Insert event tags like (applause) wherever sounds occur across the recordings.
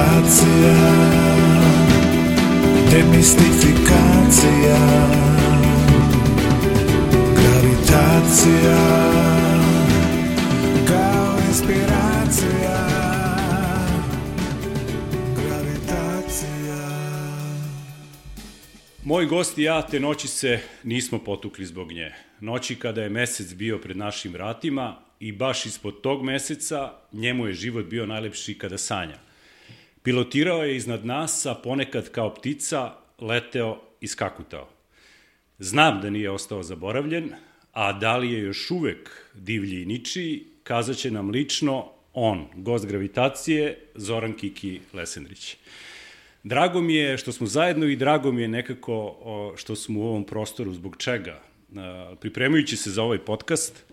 Gravitacija Demistifikacija Gravitacija Kao inspiracija Gravitacija Moj gost i ja te noći se nismo potukli zbog nje. Noći kada je mesec bio pred našim vratima i baš ispod tog meseca njemu je život bio najlepši kada sanja. Pilotirao je iznad nas, a ponekad kao ptica leteo i skakutao. Znam da nije ostao zaboravljen, a da li je još uvek divlji i ničiji, kazaće nam lično on, gost gravitacije, Zoran Kiki Lesendrić. Drago mi je što smo zajedno i drago mi je nekako što smo u ovom prostoru. Zbog čega? Pripremajući se za ovaj podcast,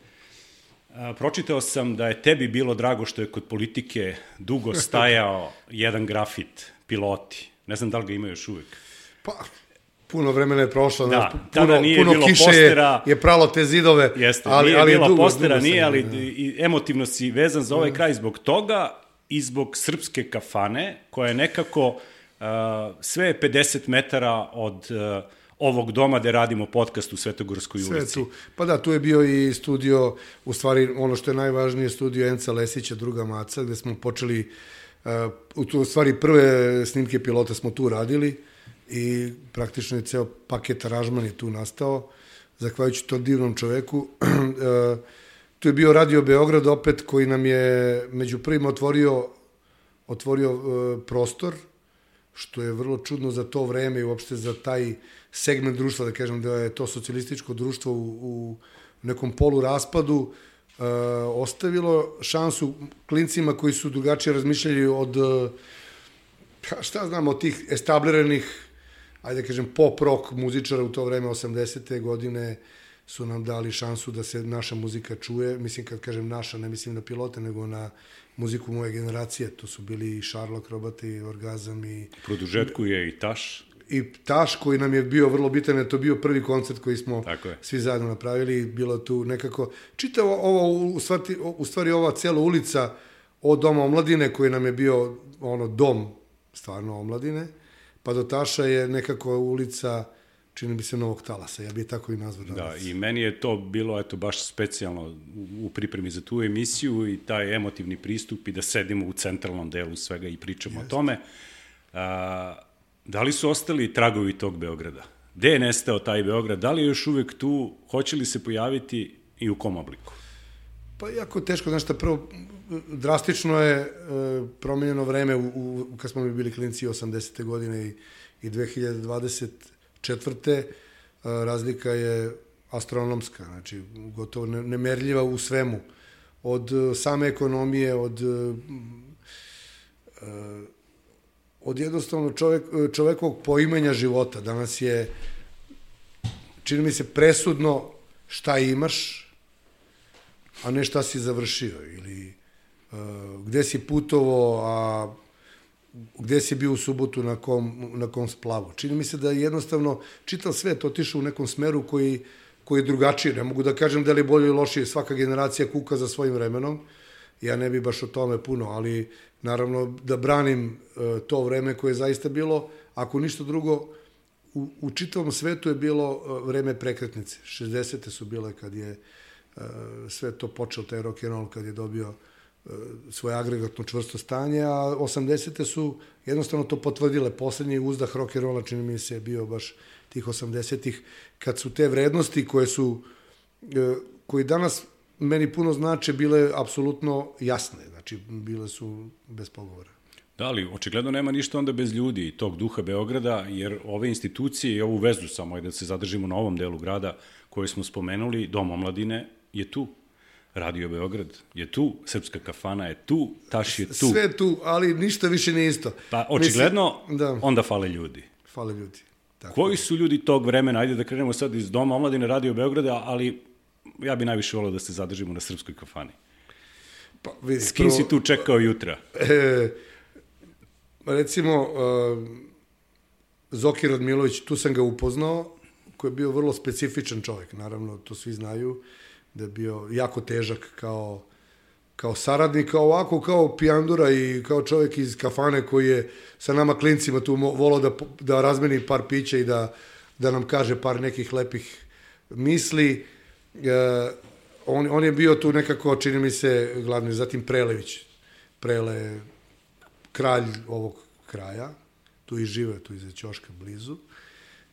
pročitao sam da je tebi bilo drago što je kod politike dugo (laughs) stajao jedan grafit, piloti. Ne znam da li ga ima još uvek. Pa, puno vremena je prošlo, Da, znaš, tada puno, nije puno bilo kiše postera. je, je pralo te zidove, Jeste, ali, nije ali bilo dugo, postera, dugo nije, ali da. i emotivno si vezan za ovaj kraj zbog toga i zbog srpske kafane, koja je nekako, uh, sve je 50 metara od uh, ovog doma gde radimo podcast u Svetogorskoj Sve ulici. tu. Pa da, tu je bio i studio, u stvari ono što je najvažnije, studio Enca Lesića, druga maca, gde smo počeli, uh, u, stvari prve snimke pilota smo tu radili i praktično je ceo paket aranžman je tu nastao, zahvaljujući tom divnom čoveku. uh, (clears throat) tu je bio Radio Beograd opet, koji nam je među prvim otvorio, otvorio uh, prostor, što je vrlo čudno za to vreme i uopšte za taj segment društva, da kažem da je to socijalističko društvo u, u nekom polu raspadu, e, ostavilo šansu klincima koji su drugačije razmišljali od, e, pa šta znam, od tih establiranih, ajde da kažem, pop rock muzičara u to vreme, 80. godine, su nam dali šansu da se naša muzika čuje. Mislim, kad kažem naša, ne mislim na pilote, nego na muziku moje generacije. To su bili i Sherlock, Robati, i Orgazam i produžetku je i Taš. i Taš koji nam je bio vrlo bitan, jer to je bio prvi koncert koji smo je. svi zajedno napravili, bilo tu nekako, čitavo ovo, u stvari, u stvari ova cela ulica od Doma omladine koji nam je bio ono dom stvarno omladine, pa do Taša je nekako ulica čini mi se novog talasa, ja bih tako i nazvao Da, danas. i meni je to bilo eto baš specijalno u, pripremi za tu emisiju i taj emotivni pristup i da sedimo u centralnom delu svega i pričamo o tome. A, da li su ostali tragovi tog Beograda? Gde je nestao taj Beograd? Da li je još uvek tu? Hoće li se pojaviti i u kom obliku? Pa jako teško, znaš šta, prvo, drastično je e, promenjeno vreme u, u, kad smo mi bili klinci 80. godine i, i 2024. E, razlika je astronomska, znači gotovo ne- nemerljiva u svemu. Od e, same ekonomije, od e, e, od jednostavno čovek, čovekovog poimanja života. Danas je, čini mi se, presudno šta imaš, a ne šta si završio ili uh, gde si putovo, a gde si bio u subotu na kom, na kom splavu. Čini mi se da je jednostavno čitav svet otišao u nekom smeru koji, koji je drugačiji. Ne mogu da kažem da li je bolje ili lošije, svaka generacija kuka za svojim vremenom. Ja ne bi baš o tome puno, ali naravno da branim uh, to vreme koje je zaista bilo, ako ništa drugo, u, u čitavom svetu je bilo uh, vreme prekretnice. 60. su bile kad je uh, sve to počeo, taj rock and roll, kad je dobio svoje agregatno čvrsto stanje, a 80. su jednostavno to potvrdile. Poslednji uzdah rock and rolla, čini mi se, je bio baš tih 80-ih, kad su te vrednosti koje su, uh, koji danas meni puno znače, bile apsolutno jasne. Znači, bile su bez pogovora. Da li, očigledno nema ništa onda bez ljudi i tog duha Beograda, jer ove institucije i ovu vezu samo, ajde da se zadržimo na ovom delu grada koju smo spomenuli, Dom omladine je tu. Radio Beograd je tu, Srpska kafana je tu, Taš je tu. Sve tu, ali ništa više nije isto. Pa očigledno, Mislim, da, onda fale ljudi. fale ljudi. Tako. Koji su ljudi tog vremena, ajde da krenemo sad iz Doma omladine Radio Beograda, ali ja bi najviše volao da se zadržimo na Srpskoj kafani. Pa, vidi, S kim si tu čekao jutra? E, recimo, uh, Zoki Radmilović, tu sam ga upoznao, koji je bio vrlo specifičan čovjek, naravno, to svi znaju, da je bio jako težak kao kao saradnik, kao ovako, kao pijandura i kao čovjek iz kafane koji je sa nama klincima tu volao da, da razmeni par pića i da, da nam kaže par nekih lepih misli. E, on, on je bio tu nekako, čini mi se, glavni, zatim Prelević. Prele, kralj ovog kraja, tu i žive, tu iza Ćoška blizu.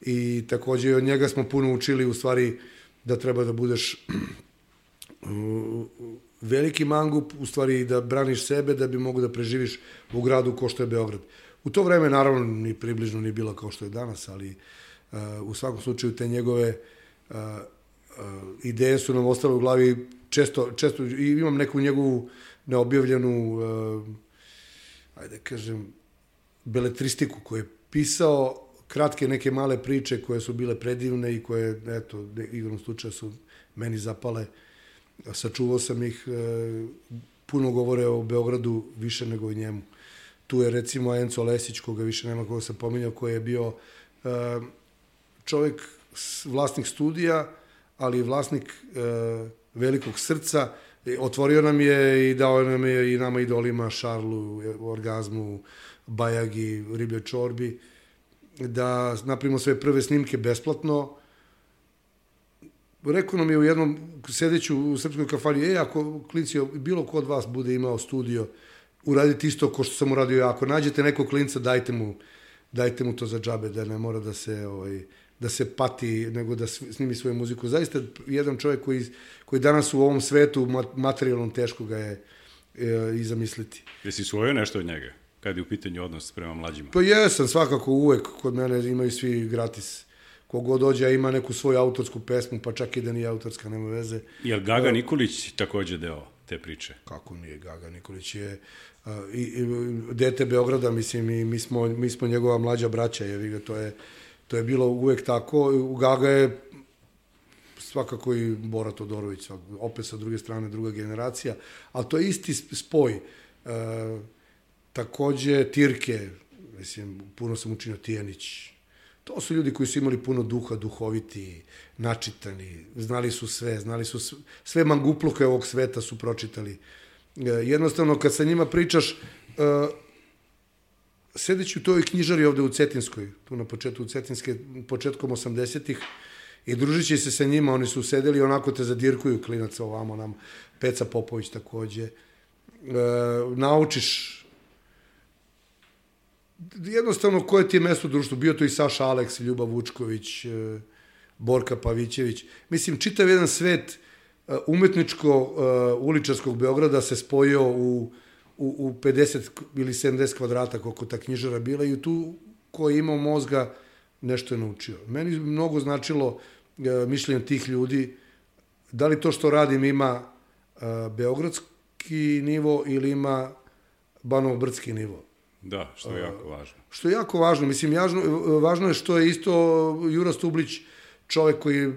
I takođe od njega smo puno učili u stvari da treba da budeš veliki mangup, u stvari da braniš sebe da bi mogu da preživiš u gradu ko što je Beograd. U to vreme naravno ni približno ni bila kao što je danas, ali uh, u svakom slučaju te njegove uh, uh, ideje su nam ostale u glavi često, često i imam neku njegovu neobjavljenu uh, ajde kažem beletristiku koju je pisao kratke neke male priče koje su bile predivne i koje, eto, igrom slučaja su meni zapale. Sačuvao sam ih, e, puno govore o Beogradu više nego o njemu. Tu je recimo Enzo Lesić, koga više nema koga sam pominjao, koji je bio e, čovjek, vlasnik studija, ali vlasnik e, velikog srca. Otvorio nam je i dao nam je i nama idolima Šarlu, Orgazmu, Bajagi, Riblje Čorbi, da napravimo sve prve snimke besplatno. Rekao nam je u jednom, sedeću u srpskoj kafani, e, ako klinci, bilo ko od vas bude imao studio, uradite isto ko što sam uradio ja. Ako nađete nekog klinca, dajte mu, dajte mu to za džabe, da ne mora da se, ovaj, da se pati, nego da snimi svoju muziku. Zaista jedan čovjek koji, koji danas u ovom svetu materijalnom teško ga je e, i zamisliti. Jesi svojio nešto od njega? kad je u pitanju odnos prema mlađima? Pa jesam, svakako uvek. Kod mene imaju svi gratis. Kogod dođe, ima neku svoju autorsku pesmu, pa čak i da nije autorska, nema veze. Je li Gaga Nikolić takođe deo te priče? Kako nije Gaga Nikolić je uh, i, i, dete Beograda, mislim, i mi smo, mi smo njegova mlađa braća, je, ga, to je, to je bilo uvek tako. Gaga je svakako i Bora Todorović, opet sa druge strane druga generacija, ali to je isti spoj. Uh, Takođe, Tirke, mislim, puno sam učinio Tijanić. To su ljudi koji su imali puno duha, duhoviti, načitani, znali su sve, znali su sve, sve mangupluke ovog sveta su pročitali. E, jednostavno, kad sa njima pričaš, e, sedeći u toj knjižari ovde u Cetinskoj, tu na početku Cetinske, početkom 80-ih, i družići se sa njima, oni su sedeli onako te zadirkuju klinaca ovamo nam, Peca Popović takođe. E, naučiš jednostavno koje ti je mesto u društvu, bio to i Saša Aleks, Ljubav Vučković, e, Borka Pavićević. Mislim, čitav jedan svet e, umetničko e, uličarskog Beograda se spojio u, u, u 50 ili 70 kvadrata koliko ta knjižara bila i tu ko je imao mozga nešto je naučio. Meni mnogo značilo mišljenje tih ljudi da li to što radim ima beogradski nivo ili ima banovo-brdski nivo. Da, što je jako važno. Što je jako važno. Mislim, jažno, važno je što je isto Jura Stublić čovek koji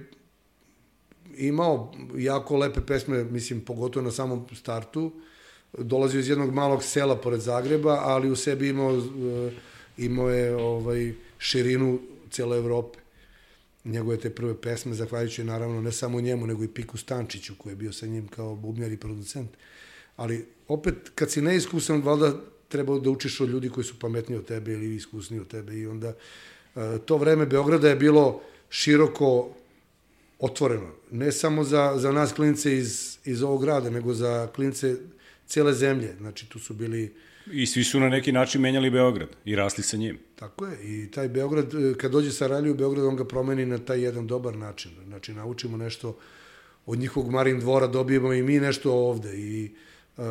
imao jako lepe pesme, mislim, pogotovo na samom startu. Dolazio iz jednog malog sela pored Zagreba, ali u sebi imao, eh, imao je ovaj, širinu cele Evrope. Njegove te prve pesme, zahvaljujući naravno ne samo njemu, nego i Piku Stančiću, koji je bio sa njim kao bubnjar i producent. Ali opet, kad si neiskusan, valjda treba da učiš od ljudi koji su pametniji od tebe ili iskusniji od tebe i onda e, to vreme Beograda je bilo široko otvoreno. Ne samo za, za nas klince iz, iz ovog grada, nego za klince cele zemlje. Znači, tu su bili... I svi su na neki način menjali Beograd i rasli sa njim. Tako je. I taj Beograd, e, kad dođe sa u Beograd, on ga promeni na taj jedan dobar način. Znači, naučimo nešto od njihovog Marin dvora, dobijemo i mi nešto ovde. I uh,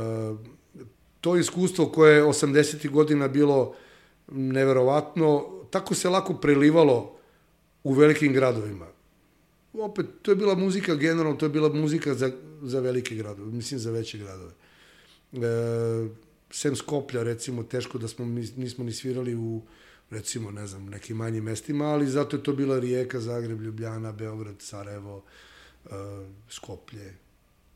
to iskustvo koje je 80. godina bilo neverovatno, tako se lako prelivalo u velikim gradovima. Opet, to je bila muzika generalno, to je bila muzika za, za velike gradove, mislim za veće gradove. E, sem Skoplja, recimo, teško da smo, nismo ni svirali u, recimo, ne znam, nekim manjim mestima, ali zato je to bila Rijeka, Zagreb, Ljubljana, Beograd, Sarajevo, e, Skoplje,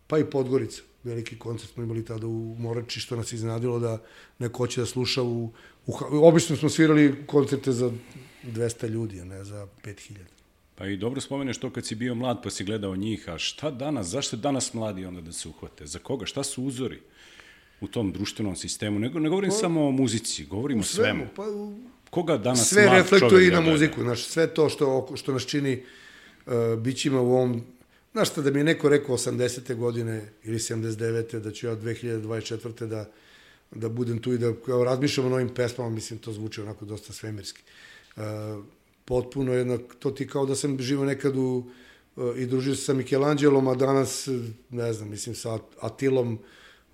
pa i Podgorica veliki koncert smo imali tada u Morači, što nas iznadilo da neko hoće da sluša u, u... Obično smo svirali koncerte za 200 ljudi, a ne za 5000. Pa i dobro spomeneš to kad si bio mlad pa si gledao njih, a šta danas, zašto danas mladi onda da se uhvate? Za koga? Šta su uzori u tom društvenom sistemu? Ne, ne govorim samo o muzici, govorim o svemu. Pa, u- Koga danas sve mlad reflektuje i da na gleda? muziku, znaš, sve to što, što nas čini uh, bićima u ovom, znaš šta, da mi je neko rekao 80. godine ili 79. da ću ja 2024. da, da budem tu i da kao razmišljam o novim pesmama, mislim, to zvuči onako dosta svemirski. Uh, potpuno jednak, to ti kao da sam živio nekad u, uh, i družio se sa Michelangelom, a danas, ne znam, mislim, sa Atilom,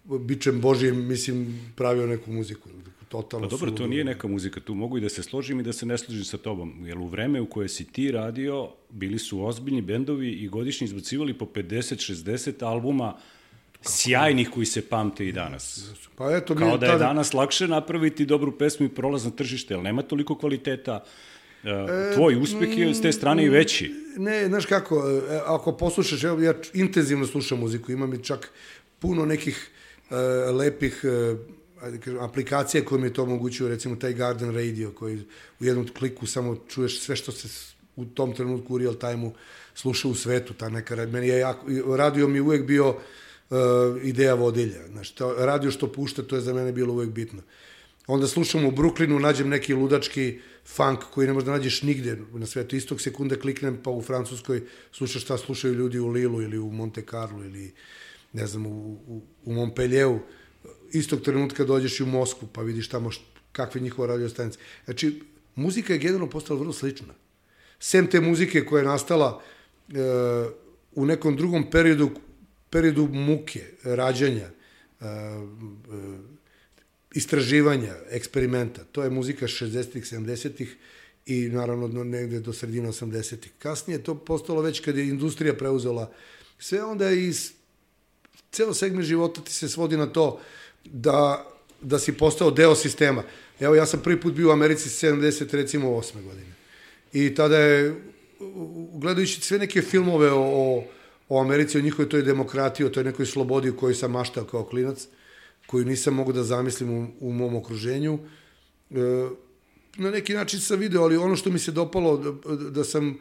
bičem Božijim, mislim, pravio neku muziku. Totalno Pa dobro, to suludo. nije neka muzika, tu mogu i da se složim i da se ne složim sa tobom, jer u vreme u koje si ti radio, bili su ozbiljni bendovi i godišnji izbacivali po 50-60 albuma sjajnih koji se pamte i danas. Pa eto, mi Kao da je tada- danas lakše napraviti dobru pesmu i prolaz na tržište, jer nema toliko kvaliteta. E, tvoj uspeh je s te strane i veći. Ne, znaš kako, e, ako poslušaš, evo ja intenzivno slušam muziku, imam i čak puno nekih e, lepih e, ajde kažem, aplikacija koje mi to omogućuju, recimo taj Garden Radio koji u jednom kliku samo čuješ sve što se u tom trenutku u real time-u sluša u svetu, ta neka, meni je jako, radio mi uvek bio uh, ideja vodilja, znaš, to, radio što pušta, to je za mene bilo uvek bitno. Onda slušam u Brooklynu, nađem neki ludački funk koji ne možda nađeš nigde na svetu. Istog sekunde kliknem pa u Francuskoj slušaš šta slušaju ljudi u Lilu ili u Monte Carlo ili ne znam, u, u, u Montpellieru. Istog trenutka dođeš i u Moskvu pa vidiš tamo št, kakve njihova radio stanica. Znači, muzika je generalno postala vrlo slična. Sem te muzike koja je nastala e, u nekom drugom periodu, periodu muke, rađanja, e, e, istraživanja, eksperimenta. To je muzika 60-ih, 70-ih i naravno negde do sredine 80-ih. Kasnije je to postalo već kad je industrija preuzela sve, onda i s- ceo segment života ti se svodi na to da, da si postao deo sistema. Evo, ja sam prvi put bio u Americi 70, recimo, 8. godine. I tada je, gledajući sve neke filmove o, o, o Americi, o njihovoj toj demokratiji, o toj nekoj slobodi u kojoj sam maštao kao klinac, koju nisam mogu da zamislim u, u mom okruženju, e, na neki način sam video, ali ono što mi se dopalo, da, da sam e,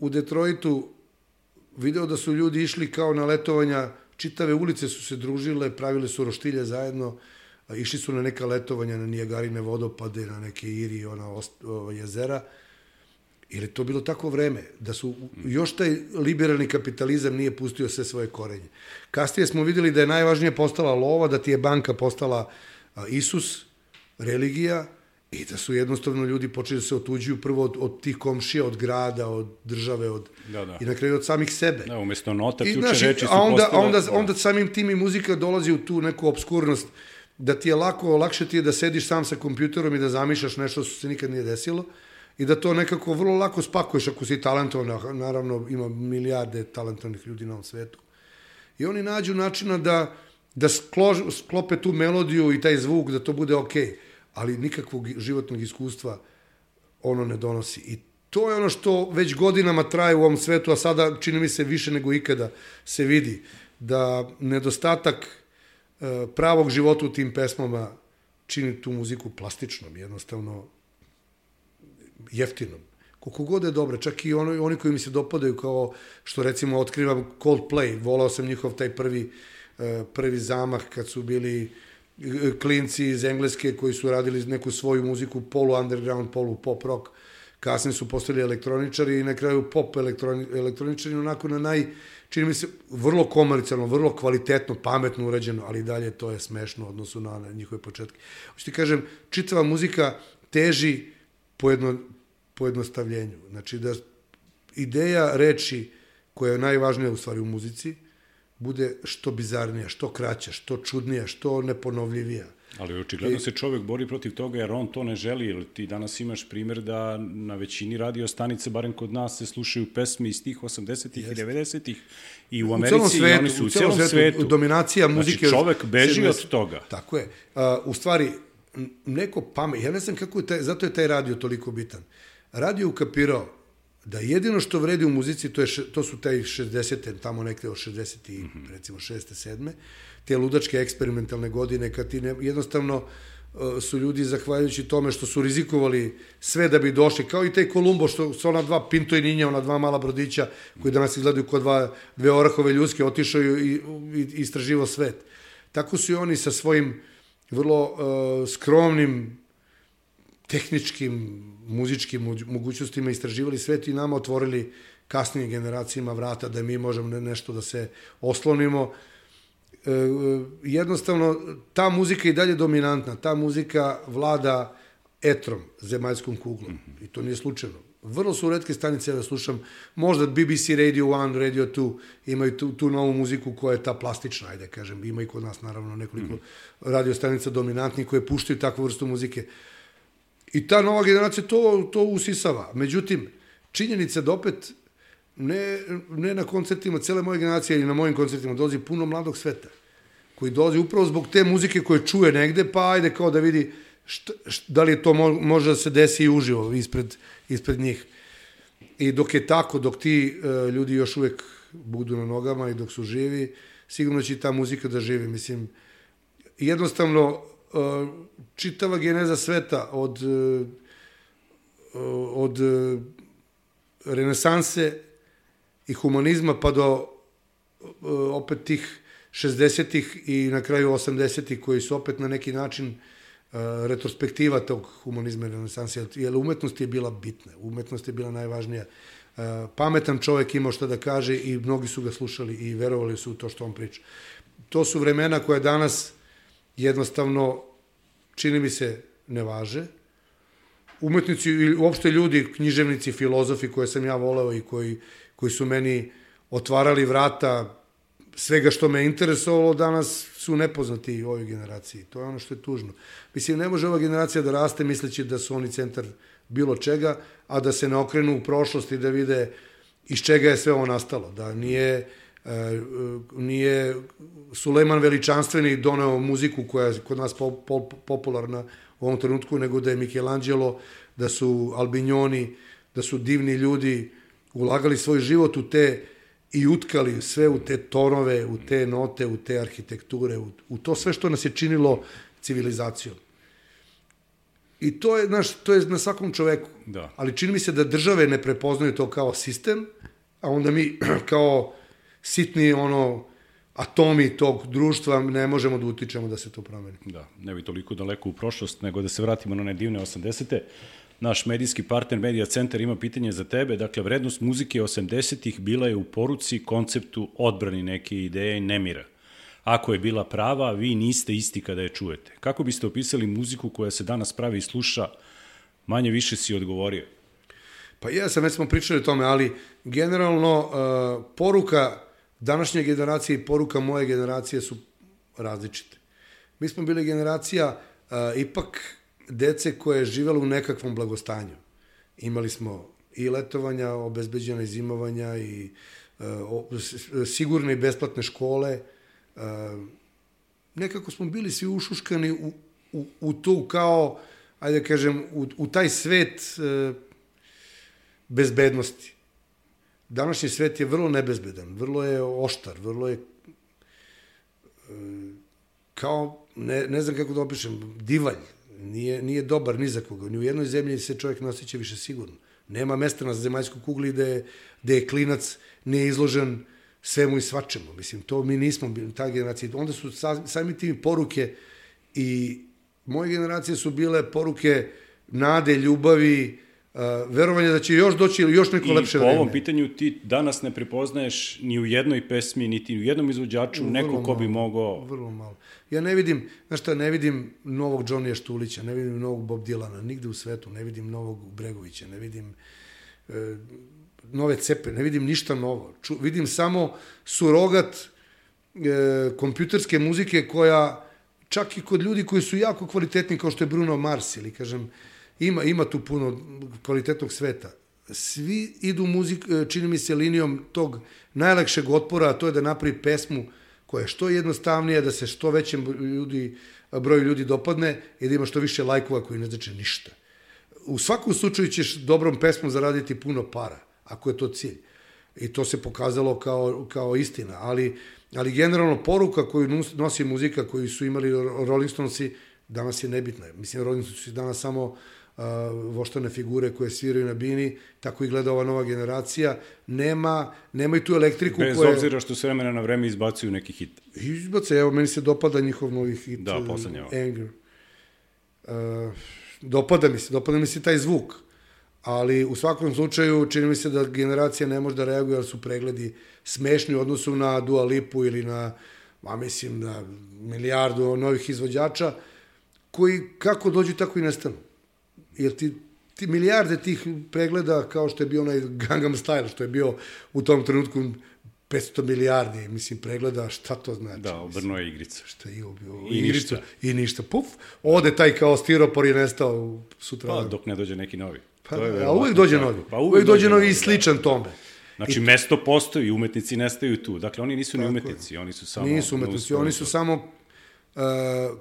u Detroitu video da su ljudi išli kao na letovanja, čitave ulice su se družile, pravile su roštilje zajedno, išli su na neka letovanja, na Nijagarine vodopade, na neke iri ona ost, ova, jezera, jer je to bilo tako vreme, da su, još taj liberalni kapitalizam nije pustio sve svoje korenje. Kasnije smo videli da je najvažnije postala lova, da ti je banka postala Isus, religija, i da su jednostavno ljudi počeli da se otuđuju prvo od, od tih komšija, od grada, od države, od, Da, da. i na kraju od samih sebe. Da, umesto nota, ključe znaš, reči su a onda, postale... onda, da. onda samim tim i muzika dolazi u tu neku obskurnost, da ti je lako, lakše ti je da sediš sam sa kompjuterom i da zamišljaš nešto što se nikad nije desilo i da to nekako vrlo lako spakuješ ako si talentovan, a naravno ima milijarde talentovnih ljudi na ovom svetu. I oni nađu načina da, da sklož, sklope tu melodiju i taj zvuk, da to bude okej, okay, ali nikakvog životnog iskustva ono ne donosi. I to je ono što već godinama traje u ovom svetu, a sada čini mi se više nego ikada se vidi, da nedostatak e, pravog života u tim pesmama čini tu muziku plastičnom, jednostavno jeftinom. Koliko god je dobro, čak i ono, oni koji mi se dopadaju kao što recimo otkrivam Coldplay, volao sam njihov taj prvi, e, prvi zamah kad su bili e, klinci iz Engleske koji su radili neku svoju muziku, polu underground, polu pop rock, kasnije su postali elektroničari i na kraju pop elektroni, elektroničari onako na naj, čini mi se, vrlo komercijalno, vrlo kvalitetno, pametno urađeno, ali dalje to je smešno u odnosu na, na njihove početke. Hoću ti kažem, čitava muzika teži pojedno, pojednostavljenju. Znači da ideja reči koja je najvažnija u stvari u muzici bude što bizarnija, što kraća, što čudnija, što neponovljivija. Ali očigledno se čovek bori protiv toga jer on to ne želi, jer ti danas imaš primer da na većini radio stanice, barem kod nas, se slušaju pesme iz tih 80-ih i 90-ih i u Americi celom svetu, i oni su u, celom svetu. svetu. Dominacija muzike... Znači čovek beži 70. od toga. Tako je. A, u stvari, neko pamet, ja ne znam kako je taj, zato je taj radio toliko bitan. Radio ukapirao da jedino što vredi u muzici, to, je, to su taj 60. tamo nekde od 60. i, Mhm. recimo 6. 7. te ludačke eksperimentalne godine, kad ti ne, jednostavno e, su ljudi zahvaljujući tome što su rizikovali sve da bi došli, kao i taj Kolumbo što su ona dva Pinto i Ninja, ona dva mala brodića koji danas izgledaju kao dva, dve orahove ljudske, otišao i, i istraživo svet. Tako su i oni sa svojim vrlo uh, skromnim tehničkim, muzičkim mogućnostima istraživali svet i nama otvorili kasnijim generacijama vrata da mi možemo nešto da se oslonimo. E, jednostavno, ta muzika je i dalje dominantna. Ta muzika vlada etrom, zemaljskom kuglom. I to nije slučajno. Vrlo su redke stanice da slušam. Možda BBC Radio 1, Radio 2 imaju tu, tu novu muziku koja je ta plastična, ajde kažem. Ima i kod nas naravno nekoliko mm. radio stanica dominantnih koje puštaju takvu vrstu muzike. I ta nova generacija to, to usisava. Međutim, činjenica da opet ne, ne na koncertima cele moje generacije i na mojim koncertima dolazi puno mladog sveta koji dolazi upravo zbog te muzike koje čuje negde, pa ajde kao da vidi šta, šta, da li to mo, može da se desi i uživo ispred, ispred njih. I dok je tako, dok ti uh, ljudi još uvek budu na nogama i dok su živi, sigurno će ta muzika da živi. Mislim, jednostavno, čitava geneza sveta od, uh, od renesanse i humanizma pa do opet tih 60-ih i na kraju 80-ih koji su opet na neki način retrospektiva tog humanizma i renesanse, jer umetnost je bila bitna, umetnost je bila najvažnija. Pametan čovek imao šta da kaže i mnogi su ga slušali i verovali su u to što on priča. To su vremena koje danas jednostavno, čini mi se, ne važe. Umetnici i uopšte ljudi, književnici, filozofi koje sam ja voleo i koji, koji su meni otvarali vrata svega što me interesovalo danas su nepoznati u ovoj generaciji. To je ono što je tužno. Mislim, ne može ova generacija da raste misleći da su oni centar bilo čega, a da se ne okrenu u prošlost i da vide iz čega je sve ovo nastalo. Da nije, nije Sulejman Veličanstveni doneo muziku koja je kod nas po, po, popularna u ovom trenutku, nego da je Michelangelo, da su Albinjoni, da su divni ljudi ulagali svoj život u te i utkali sve u te tonove, u te note, u te arhitekture, u, u to sve što nas je činilo civilizacijom. I to je, znaš, to je na svakom čoveku. Da. Ali čini mi se da države ne prepoznaju to kao sistem, a onda mi (clears throat) kao sitni ono atomi tog društva ne možemo da utičemo da se to promeni. Da, ne bi toliko daleko u prošlost, nego da se vratimo na one divne 80. Naš medijski partner Media Center ima pitanje za tebe. Dakle, vrednost muzike 80-ih bila je u poruci, konceptu odbrani neke ideje i nemira. Ako je bila prava, vi niste isti kada je čujete. Kako biste opisali muziku koja se danas pravi i sluša, manje više si odgovorio? Pa ja sam, već smo pričali o tome, ali generalno uh, poruka današnje generacije i poruka moje generacije su različite. Mi smo bili generacija uh, ipak dece koje je živelo u nekakvom blagostanju. Imali smo i letovanja, obezbeđena i zimovanja i uh, sigurne i besplatne škole. Uh, nekako smo bili svi ušuškani u, u, u to kao, ajde da kažem, u, u taj svet uh, bezbednosti. Današnji svet je vrlo nebezbedan, vrlo je oštar, vrlo je uh, kao, ne, ne znam kako da opišem, divalj nije, nije dobar ni za koga. Ni u jednoj zemlji se čovjek ne osjeća više sigurno. Nema mesta na zemaljskoj kugli gde, gde je klinac nije izložen svemu i svačemu. Mislim, to mi nismo bili, ta generacija. Onda su sami tim poruke i moje generacije su bile poruke nade, ljubavi, uh, verovanje da će još doći ili još neko I lepše vreme. I po ovom pitanju ti danas ne prepoznaješ ni u jednoj pesmi, niti u jednom izvođaču vrlo neko ko bi mogao... Vrlo malo. Ja ne vidim, znaš šta, ne vidim novog Johnnyja Štulića, ne vidim novog Bob Dilana, nigde u svetu, ne vidim novog Bregovića, ne vidim e, nove cepe, ne vidim ništa novo. Ču, vidim samo surogat e, kompjuterske muzike koja čak i kod ljudi koji su jako kvalitetni kao što je Bruno Mars ili kažem ima ima tu puno kvalitetnog sveta. Svi idu muzik e, čini mi se linijom tog najlakšeg otpora, a to je da napravi pesmu koja je što jednostavnija, da se što većem ljudi, broju ljudi dopadne i da ima što više lajkova koji ne znači ništa. U svakom slučaju ćeš dobrom pesmom zaraditi puno para, ako je to cilj. I to se pokazalo kao, kao istina, ali, ali generalno poruka koju nosi muzika koju su imali Rolling Stonesi danas je nebitna. Mislim, Rolling Stones su danas samo uh, voštane figure koje sviraju na bini, tako i gleda ova nova generacija. Nema, nema i tu elektriku Bez koja... obzira što s vremena na vreme izbacuju neki hit. Izbace, evo, meni se dopada njihov novi hit. Da, poslednja ova. Anger. Uh, dopada mi se, dopada mi se taj zvuk. Ali u svakom slučaju čini mi se da generacija ne može da reaguje, jer su pregledi smešni u odnosu na Dua Lipu ili na, ma mislim, na milijardu novih izvođača, koji kako dođu, tako i nestanu. Jer ti, ti milijarde tih pregleda, kao što je bio onaj Gangnam Style, što je bio u tom trenutku 500 milijardi, mislim, pregleda, šta to znači? Da, obrnuo je igrica. Šta je ubio? I Igrica. ništa. I ništa. Puf, ode taj kao stiropor i nestao sutra. Pa, dok ne dođe neki novi. Pa, To je a uvek dođe tako. novi. Pa uvek dođe novi i da. sličan tome. Znači, mesto postoji, umetnici nestaju tu. Dakle, oni nisu ni umetnici, oni su samo... Nisu umetnici, oni su samo uh,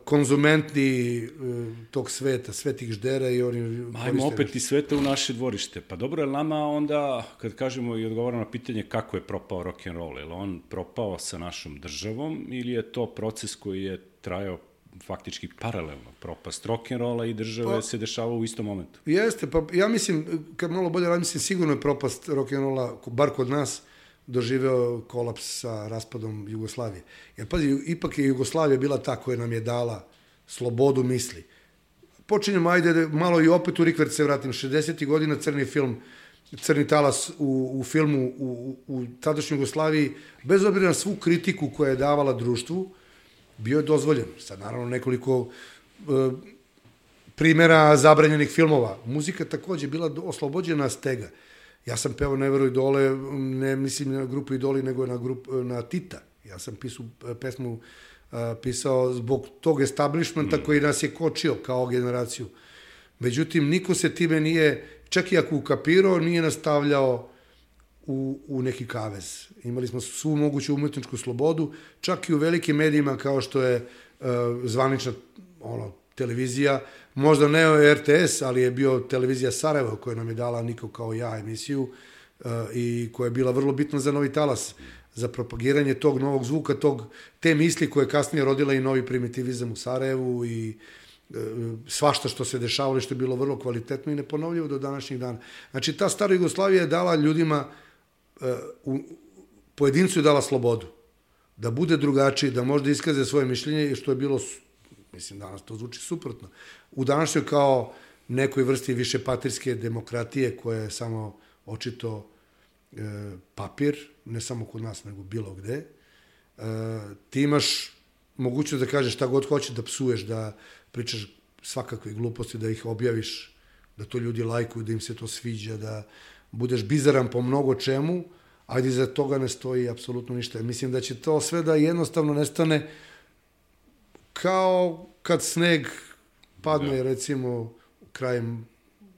konzumenti uh, tog sveta, svetih ždera i oni Ajmo koriste opet i sveta u naše dvorište. Pa dobro, je nama onda, kad kažemo i odgovaramo na pitanje kako je propao rock and roll, je li on propao sa našom državom ili je to proces koji je trajao faktički paralelno? Propast rock and rolla i države Pa- se dešava u istom momentu. Jeste, pa ja mislim, kad malo bolje razmislim, sigurno je propast rock'n'rolla, bar kod nas, doživeo kolaps sa raspadom Jugoslavije. Jer pazi, ipak je Jugoslavija bila ta koja nam je dala slobodu misli. Počinjemo, ajde, malo i opet u rikvert se vratim, 60. godina crni film, Crni talas u, u filmu u, u, tadašnjoj Jugoslaviji, bez obzira na svu kritiku koja je davala društvu, bio je dozvoljen. Sad, naravno, nekoliko e, primera zabranjenih filmova. Muzika takođe bila oslobođena stega. Ja sam pevao Neveru Idole, ne mislim na grupu Idoli, nego na, grup, na Tita. Ja sam pisu, pesmu a, pisao zbog tog establishmenta mm. koji nas je kočio kao generaciju. Međutim, niko se time nije, čak i ako ukapirao, nije nastavljao u, u neki kavez. Imali smo svu moguću umetničku slobodu, čak i u velikim medijima kao što je uh, zvanična ono, televizija, možda ne RTS, ali je bio televizija Sarajevo koja nam je dala Niko kao ja emisiju uh, i koja je bila vrlo bitna za Novi Talas, za propagiranje tog novog zvuka, tog, te misli koje je kasnije rodila i novi primitivizam u Sarajevu i e, svašta što se dešavalo i što je bilo vrlo kvalitetno i neponovljivo do današnjih dana. Znači, ta stara Jugoslavija je dala ljudima, e, u, pojedincu je dala slobodu, da bude drugačiji, da može da iskaze svoje mišljenje što je bilo, mislim, danas to zvuči suprotno. U današnjoj kao nekoj vrsti više patrijske demokratije koja je samo očito e, papir, ne samo kod nas, nego bilo gde, e, ti imaš mogućnost da kažeš šta god hoćeš, da psuješ, da pričaš svakakve gluposti, da ih objaviš, da to ljudi lajkuju, da im se to sviđa, da budeš bizaran po mnogo čemu, ajde iza toga ne stoji apsolutno ništa. Mislim da će to sve da jednostavno nestane kao kad sneg padne, da. recimo, krajem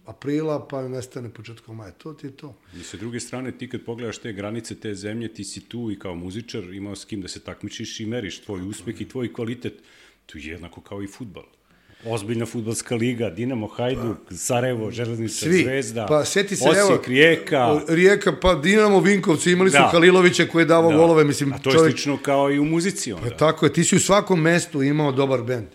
aprila, pa nestane početkom maja. To ti je to. I sa druge strane, ti kad pogledaš te granice te zemlje, ti si tu i kao muzičar imao s kim da se takmičiš i meriš tvoj uspeh i tvoj kvalitet. Tu je jednako kao i futbal. Ozbiljna futbalska liga, Dinamo, Hajduk, Sarajevo, Železnica, Svi. Zvezda, Pa sjeti se, Osijek, evo, Rijeka. Rijeka, pa Dinamo, Vinkovci, imali su Da. Halilovića koji je davao Da. golove, mislim, A to je čovjek, slično kao i u muzici onda. Pa tako je, ti si u svakom mestu imao dobar bend.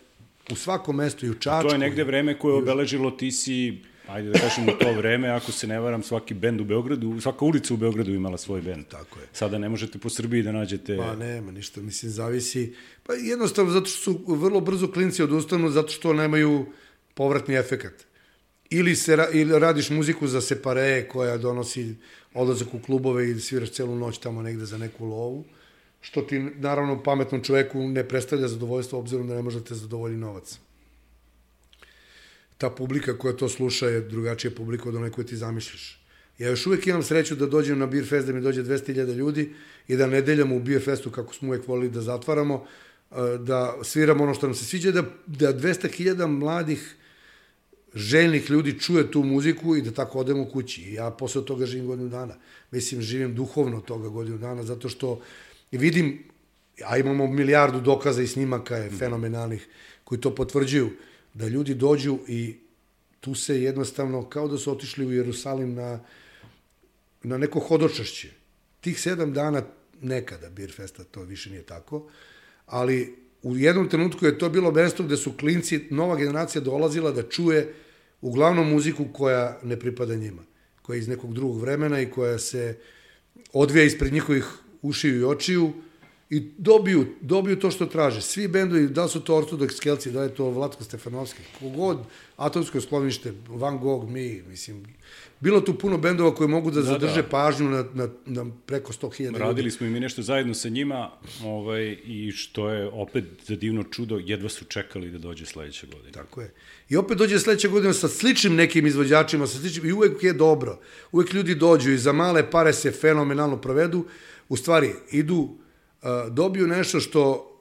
U svakom mestu i u Čačku. To je negde vreme koje je obeležilo, ti si, ajde da kažemo to vreme, ako se ne varam, svaki bend u Beogradu, svaka ulica u Beogradu imala svoj bend. Tako je. Sada ne možete po Srbiji da nađete... Pa nema ništa, mislim, zavisi. Pa jednostavno zato što su vrlo brzo klinci odustanu, zato što nemaju povratni efekat. Ili, se, ra- ili radiš muziku za separe koja donosi odlazak u klubove i sviraš celu noć tamo negde za neku lovu, što ti naravno pametnom čoveku ne predstavlja zadovoljstvo obzirom da ne može da te zadovolji novac. Ta publika koja to sluša je drugačija publika od one koje ti zamišljaš. Ja još uvek imam sreću da dođem na Beer Fest, da mi dođe 200.000 ljudi i da nedeljom u Beer Festu, kako smo uvek volili da zatvaramo, eh, da sviramo ono što nam se sviđa, da, da 200.000 mladih željnih ljudi čuje tu muziku i da tako odemo kući. Ja posle toga živim godinu dana. Mislim, živim duhovno toga godinu dana, zato što vidim, a imamo milijardu dokaza i snimaka je fenomenalnih koji to potvrđuju, da ljudi dođu i tu se jednostavno, kao da su otišli u Jerusalim na, na neko hodočašće. Tih sedam dana, nekada Beer Festa, to više nije tako, ali u jednom trenutku je to bilo mesto gde su klinci, nova generacija dolazila da čuje uglavnom muziku koja ne pripada njima, koja je iz nekog drugog vremena i koja se odvija ispred njihovih ušiju i očiju i dobiju, dobiju to što traže. Svi bendovi, da su to Ortodoks Kelci, da je to Vlatko Stefanovski, kogod, Atomsko sklonište, Van Gogh, mi, mislim, bilo tu puno bendova koji mogu da, da zadrže da. pažnju na, na, na preko 100.000 ljudi. Radili smo i mi nešto zajedno sa njima ovaj, i što je opet za divno čudo, jedva su čekali da dođe sledeće godine. Tako je. I opet dođe sledeće godine sa sličnim nekim izvođačima, sa sličnim, i uvek je dobro. Uvek ljudi dođu i za male pare se fenomenalno provedu. U stvari, idu, dobiju nešto što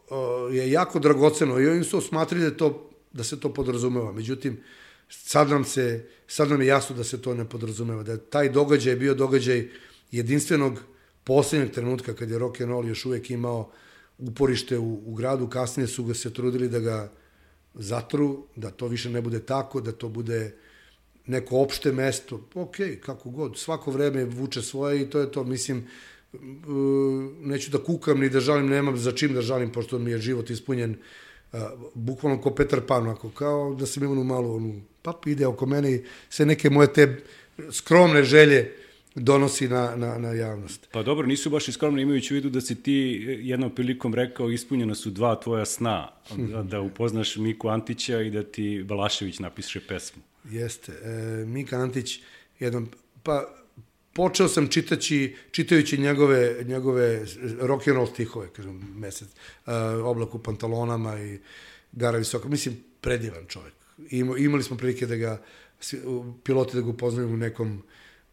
je jako dragoceno i oni su osmatrili da, to, da se to podrazumeva. Međutim, sad nam, se, sad nam je jasno da se to ne podrazumeva, da taj događaj bio događaj jedinstvenog poslednjeg trenutka kad je rock and roll još uvek imao uporište u, u gradu, kasnije su ga se trudili da ga zatru, da to više ne bude tako, da to bude neko opšte mesto, ok, kako god, svako vreme vuče svoje i to je to, mislim, e, neću da kukam ni da žalim, nemam za čim da žalim, pošto mi je život ispunjen uh, bukvalno ko Petar Pan, ako kao da sam imao malu onu pap ide oko mene i sve neke moje te skromne želje donosi na, na, na javnost. Pa dobro, nisu baš i skromne imajući u vidu da si ti jednom prilikom rekao ispunjena su dva tvoja sna, da, da upoznaš Miku Antića i da ti Balašević napiše pesmu. Jeste. E, Mika Antić, jednom, pa počeo sam čitaći, čitajući njegove, njegove rock and roll stihove, kažem, mesec, uh, oblak u pantalonama i gara visoka. Mislim, predivan čovek. Ima, imali smo prilike da ga, piloti da ga upoznaju u nekom,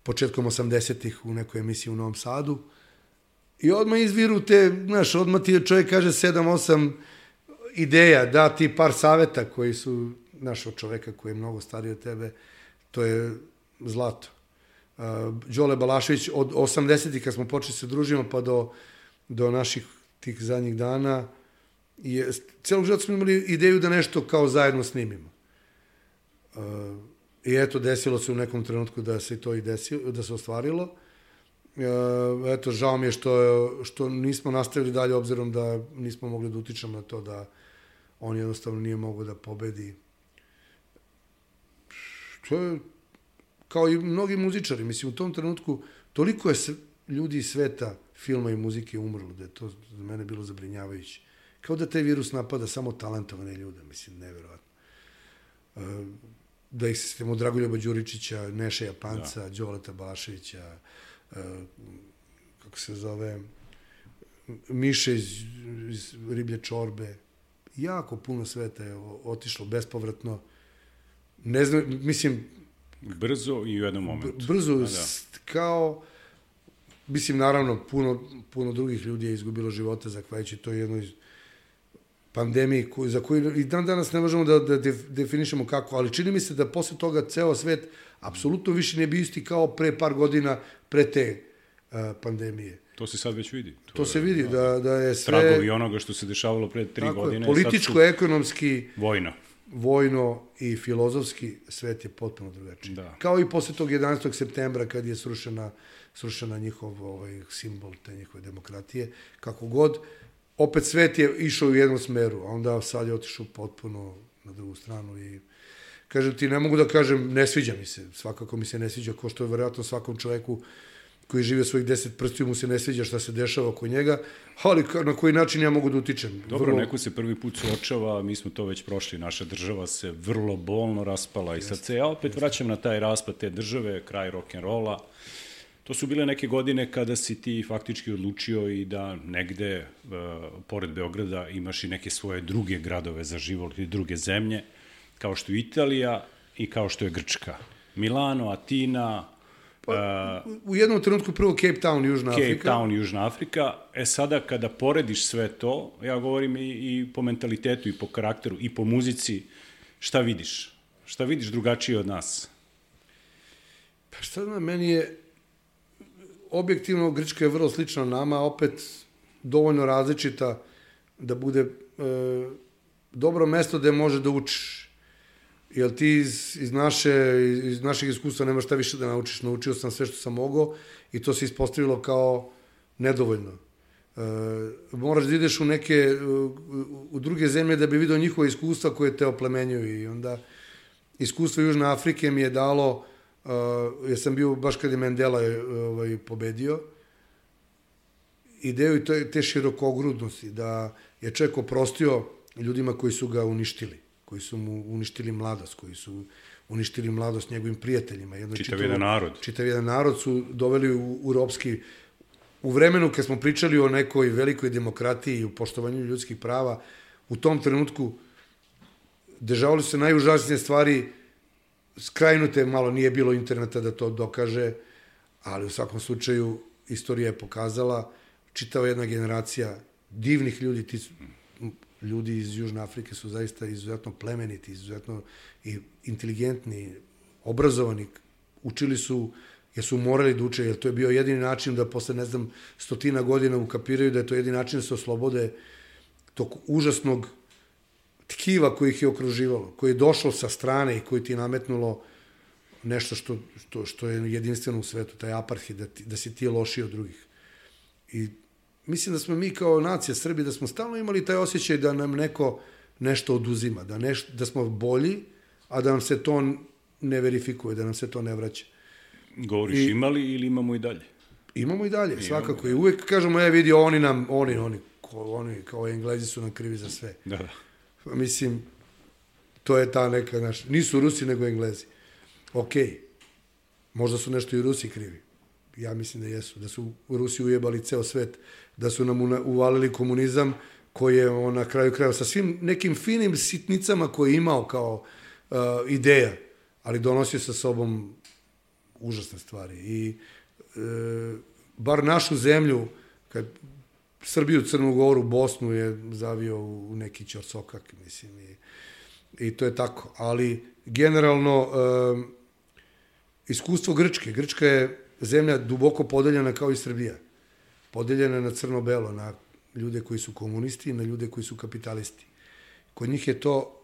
početkom 80-ih u nekoj emisiji u Novom Sadu. I odmah izviru te, znaš, odmah ti čovjek kaže 7-8 ideja, da ti par saveta koji su, znaš, od čoveka koji je mnogo stariji od tebe, to je zlato. Uh, Đole Balašević, od 80-ih kad smo počeli se družimo pa do, do naših tih zadnjih dana, je, celog života smo imali ideju da nešto kao zajedno snimimo. Uh, I eto, desilo se u nekom trenutku da se to i desilo, da se ostvarilo. Uh, eto, žao mi je što, što nismo nastavili dalje, obzirom da nismo mogli da utičemo na to da on jednostavno nije mogao da pobedi. Što je, kao i mnogi muzičari, mislim, u tom trenutku toliko je ljudi iz sveta filma i muzike umrlo, da je to za mene bilo zabrinjavajuće. Kao da taj virus napada samo talentovane ljude, mislim, neverovatno. Uh, da ih sistemo Dragoljuba Đuričića, Neša Japanca, da. Đoleta Balaševića, uh, kako se zove, Miše iz, iz Riblje čorbe. Jako puno sveta je otišlo bespovratno. Ne znam, mislim... Brzo i u jednom momentu. Brzo, da. kao... Mislim, naravno, puno, puno drugih ljudi je izgubilo živote zahvaljujući to jednoj pandemiji koju, za koju i dan danas ne možemo da, da definišemo kako, ali čini mi se da posle toga ceo svet apsolutno više ne bi isti kao pre par godina pre te uh, pandemije. To se sad već vidi. To, to se vidi, da, da je sve... Tragovi onoga što se dešavalo pre tri tako godine. Je, političko, su... ekonomski... Vojno. Vojno i filozofski svet je potpuno drugačiji. Da. Kao i posle tog 11. septembra kad je srušena, srušena njihov ovaj, simbol te njihove demokratije. Kako god, uh, opet svet je išao u jednom smeru, a onda sad je otišao potpuno na drugu stranu i kažem ti, ne mogu da kažem, ne sviđa mi se, svakako mi se ne sviđa, ko što je verovatno svakom čoveku koji žive svojih deset prstiju mu se ne sviđa šta se dešava oko njega, ali na koji način ja mogu da utičem. Dobro, vrlo... neko se prvi put suočava, mi smo to već prošli, naša država se vrlo bolno raspala i sad se ja opet vraćam na taj raspad te države, kraj rock'n'rolla, To su bile neke godine kada si ti faktički odlučio i da negde, uh, pored Beograda, imaš i neke svoje druge gradove za život ili druge zemlje, kao što je Italija i kao što je Grčka. Milano, Atina, Pa, u jednom trenutku prvo Cape Town, Južna Cape Afrika. Cape Town, Južna Afrika. E sada kada porediš sve to, ja govorim i, i po mentalitetu i po karakteru i po muzici, šta vidiš? Šta vidiš drugačije od nas? Pa šta da, meni je objektivno Grčka je vrlo slična nama, opet dovoljno različita da bude e, dobro mesto gde može da učiš. Jer ti iz, iz, naše, iz našeg iskustva nemaš šta više da naučiš. Naučio sam sve što sam mogao i to se ispostavilo kao nedovoljno. Uh, moraš da ideš u neke, u, druge zemlje da bi vidio njihova iskustva koje te oplemenjuju i onda iskustvo Južne Afrike mi je dalo, uh, ja sam bio baš kad je Mandela ovaj, pobedio, ideju te, te širokogrudnosti, da je čovjek oprostio ljudima koji su ga uništili, koji su mu uništili mladost, koji su uništili mladost njegovim prijateljima. Jedno čitav jedan narod. Čitav jedan narod su doveli u, u ropski u vremenu kad smo pričali o nekoj velikoj demokratiji i u poštovanju ljudskih prava, u tom trenutku dežavali se najužasnije stvari, skrajnute, malo nije bilo interneta da to dokaže, ali u svakom slučaju istorija je pokazala, čitava jedna generacija divnih ljudi, ti ljudi iz Južne Afrike su zaista izuzetno plemeniti, izuzetno i inteligentni, obrazovani, učili su jer su morali da uče, jer to je bio jedini način da posle, ne znam, stotina godina ukapiraju da je to jedini način da se oslobode tog užasnog tkiva koji ih je okruživalo, koji je došlo sa strane i koji ti je nametnulo nešto što, što, što je jedinstveno u svetu, taj aparhid, da, ti, da si ti loši od drugih. I mislim da smo mi kao nacija Srbi, da smo stalno imali taj osjećaj da nam neko nešto oduzima, da, neš, da smo bolji, a da nam se to ne verifikuje, da nam se to ne vraća. Govoriš I, imali ili imamo i dalje? Imamo i dalje, imamo svakako. I uvek kažemo, je vidi, oni nam, oni, oni, ko, oni kao Englezi su nam krivi za sve. Da, da. Pa mislim, to je ta neka naša, nisu Rusi nego Englezi. Okej, okay. možda su nešto i Rusi krivi. Ja mislim da jesu, da su Rusi ujebali ceo svet, da su nam uvalili komunizam koji je on na kraju krajeva sa svim nekim finim sitnicama koje je imao kao uh, ideja, ali donosio sa sobom užasne stvari. I e, bar našu zemlju, kad Srbiju, Crnu Goru, Bosnu je zavio u neki ćorsokak, mislim, i, i to je tako. Ali, generalno, e, iskustvo Grčke. Grčka je zemlja duboko podeljena kao i Srbija. Podeljena na crno-belo, na ljude koji su komunisti i na ljude koji su kapitalisti. Kod njih je to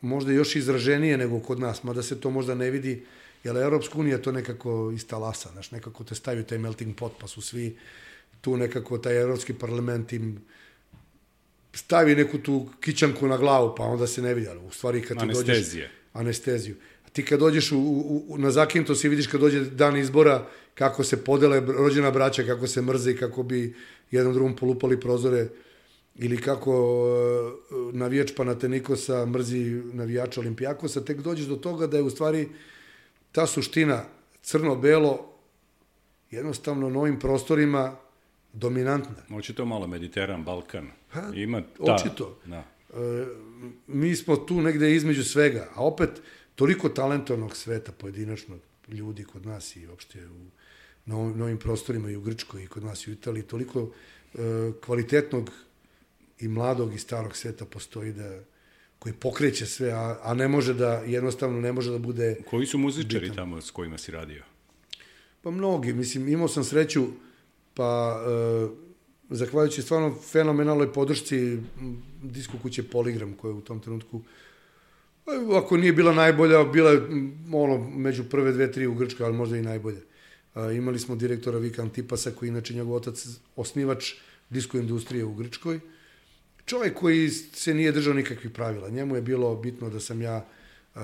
možda još izraženije nego kod nas, mada se to možda ne vidi jer Europska unija to nekako istalasa, znaš, nekako te stavi taj melting pot, pa su svi tu nekako, taj Evropski parlament im stavi neku tu kićanku na glavu, pa onda se ne vidi, ali u stvari kad ti dođeš... Anesteziju. Ti kad dođeš u, u, na zakinto si vidiš kad dođe dan izbora, kako se podele rođena braća, kako se mrze i kako bi jednom drugom polupali prozore ili kako uh, navijač Panatenikosa mrzi navijača Olimpijakosa, tek dođeš do toga da je u stvari ta suština crno-belo jednostavno na ovim prostorima dominantna. Očito malo Mediteran, Balkan. Ha, Ima ta... Očito. Da. E, mi smo tu negde između svega, a opet toliko talentovnog sveta pojedinačnog ljudi kod nas i uopšte u na ovim, na ovim prostorima i u Grčkoj i kod nas i u Italiji, toliko e, kvalitetnog i mladog i starog sveta postoji da koji pokreće sve, a, a ne može da, jednostavno ne može da bude... Koji su muzičari bitan. tamo s kojima si radio? Pa mnogi, mislim, imao sam sreću, pa e, zahvaljujući stvarno fenomenalnoj podršci disko kuće Poligram, koja je u tom trenutku ako nije bila najbolja, bila je ono, među prve dve, tri u Grčkoj, ali možda i najbolja. Imali smo direktora Vika Antipasa, koji inače njegov otac osnivač disko industrije u Grčkoj, čovjek koji se nije držao nikakvih pravila. Njemu je bilo bitno da sam ja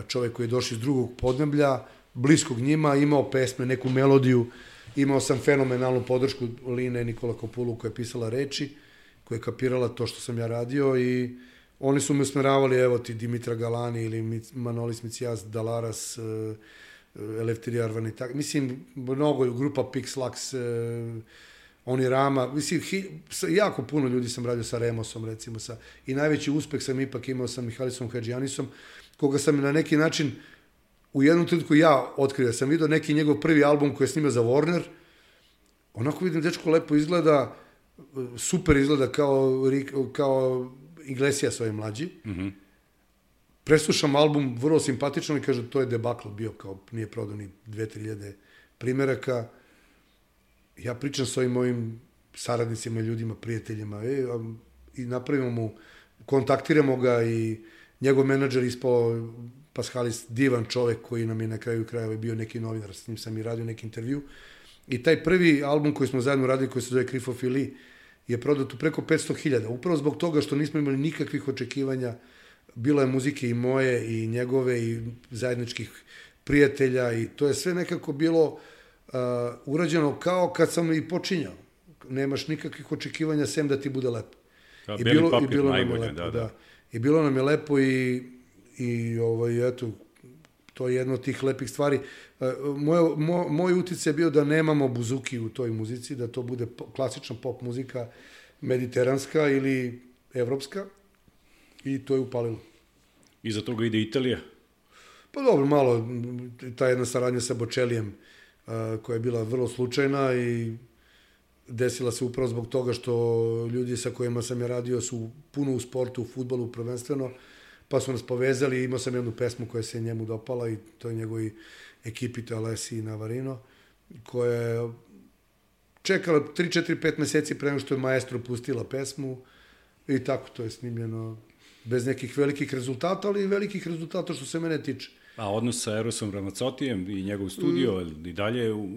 čovjek koji je došao iz drugog podneblja, bliskog njima, imao pesme, neku melodiju, imao sam fenomenalnu podršku Line Nikola Kopulu koja je pisala reči, koja je kapirala to što sam ja radio i oni su me usmeravali, evo ti Dimitra Galani ili Manolis Micijas Dalaras, e, Eleftheri Arvani, tak, mislim, mnogo, grupa Pixlax, e, oni Rama, mislim, hi, jako puno ljudi sam radio sa Remosom, recimo, sa, i najveći uspeh sam ipak imao sa Mihalisom Hadžijanisom, koga sam na neki način u jednom trenutku ja otkrio, sam vidio neki njegov prvi album koji je snimao za Warner, onako vidim, dečko lepo izgleda, super izgleda kao, kao Iglesias ovaj mlađi. Mm -hmm. Preslušam album, vrlo simpatično i kaže, to je debakl bio, kao nije prodao ni 2-3 primjeraka ja pričam s ovim mojim saradnicima, ljudima, prijateljima e, i napravimo mu, kontaktiramo ga i njegov menadžer ispao Pascalis divan čovek koji nam je na kraju krajeva bio neki novinar, s njim sam i radio neki intervju. I taj prvi album koji smo zajedno radili, koji se zove Krifofili, je prodato preko 500.000. Upravo zbog toga što nismo imali nikakvih očekivanja, bilo je muzike i moje i njegove i zajedničkih prijatelja i to je sve nekako bilo uh, urađeno kao kad sam i počinjao. Nemaš nikakvih očekivanja sem da ti bude lepo. Da, beli papir najbolje, lepo, da, da. I bilo nam je lepo i, i ovaj, eto, to je jedna od tih lepih stvari. E, Moj, moj, moj utic je bio da nemamo buzuki u toj muzici, da to bude klasična pop muzika, mediteranska ili evropska. I to je upalilo. Iza toga ide Italija. Pa dobro, malo, ta jedna saradnja sa Bočelijem, a, koja je bila vrlo slučajna i desila se upravo zbog toga što ljudi sa kojima sam ja radio su puno u sportu, u futbolu prvenstveno, pa su nas povezali, imao sam jednu pesmu koja se njemu dopala i to je njegovi ekipi, to je Alessi i Navarino, koja je čekala 3, 4, 5 meseci pre nego što je maestro pustila pesmu i tako to je snimljeno bez nekih velikih rezultata, ali i velikih rezultata što se mene tiče. A odnos sa Erosom Ramacotijem i njegov studio Mm. i dalje u...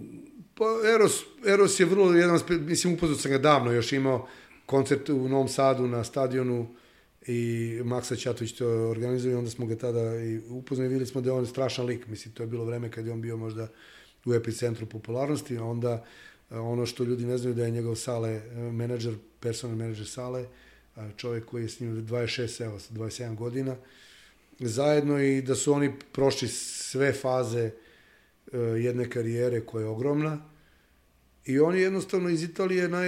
Pa Eros, Eros je vrlo jedan, mislim upoznao sam ga davno, još imao koncert u Novom Sadu na stadionu i Maksa Ćatović to organizuje onda smo ga tada i upoznali videli smo da je on strašan lik, mislim to je bilo vreme kad je on bio možda u epicentru popularnosti, a onda a, ono što ljudi ne znaju da je njegov Sale, e, menadžer, personal menadžer Sale, a, čovjek koji je s njim 26, evo, 27 godina, zajedno i da su oni prošli sve faze e, jedne karijere koja je ogromna i on je jednostavno iz Italije naj,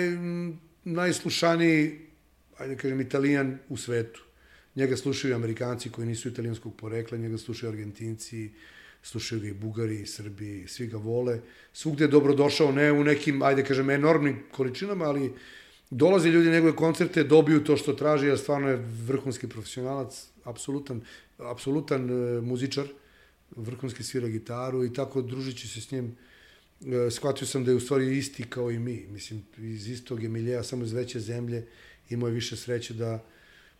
najslušaniji, ajde da kažem, italijan u svetu. Njega slušaju Amerikanci koji nisu italijanskog porekla, njega slušaju Argentinci, slušaju ga i Bugari, i Srbi, svi ga vole. Svugde je dobrodošao, ne u nekim, ajde da kažem, enormnim količinama, ali dolaze ljudi na njegove koncerte, dobiju to što traži, jer stvarno je vrhunski profesionalac, apsolutan, apsolutan e, muzičar, vrhunski svira gitaru i tako družići se s njim e, shvatio sam da je u stvari isti kao i mi. Mislim, iz istog je miljeja, samo iz veće zemlje, imao je više sreće da,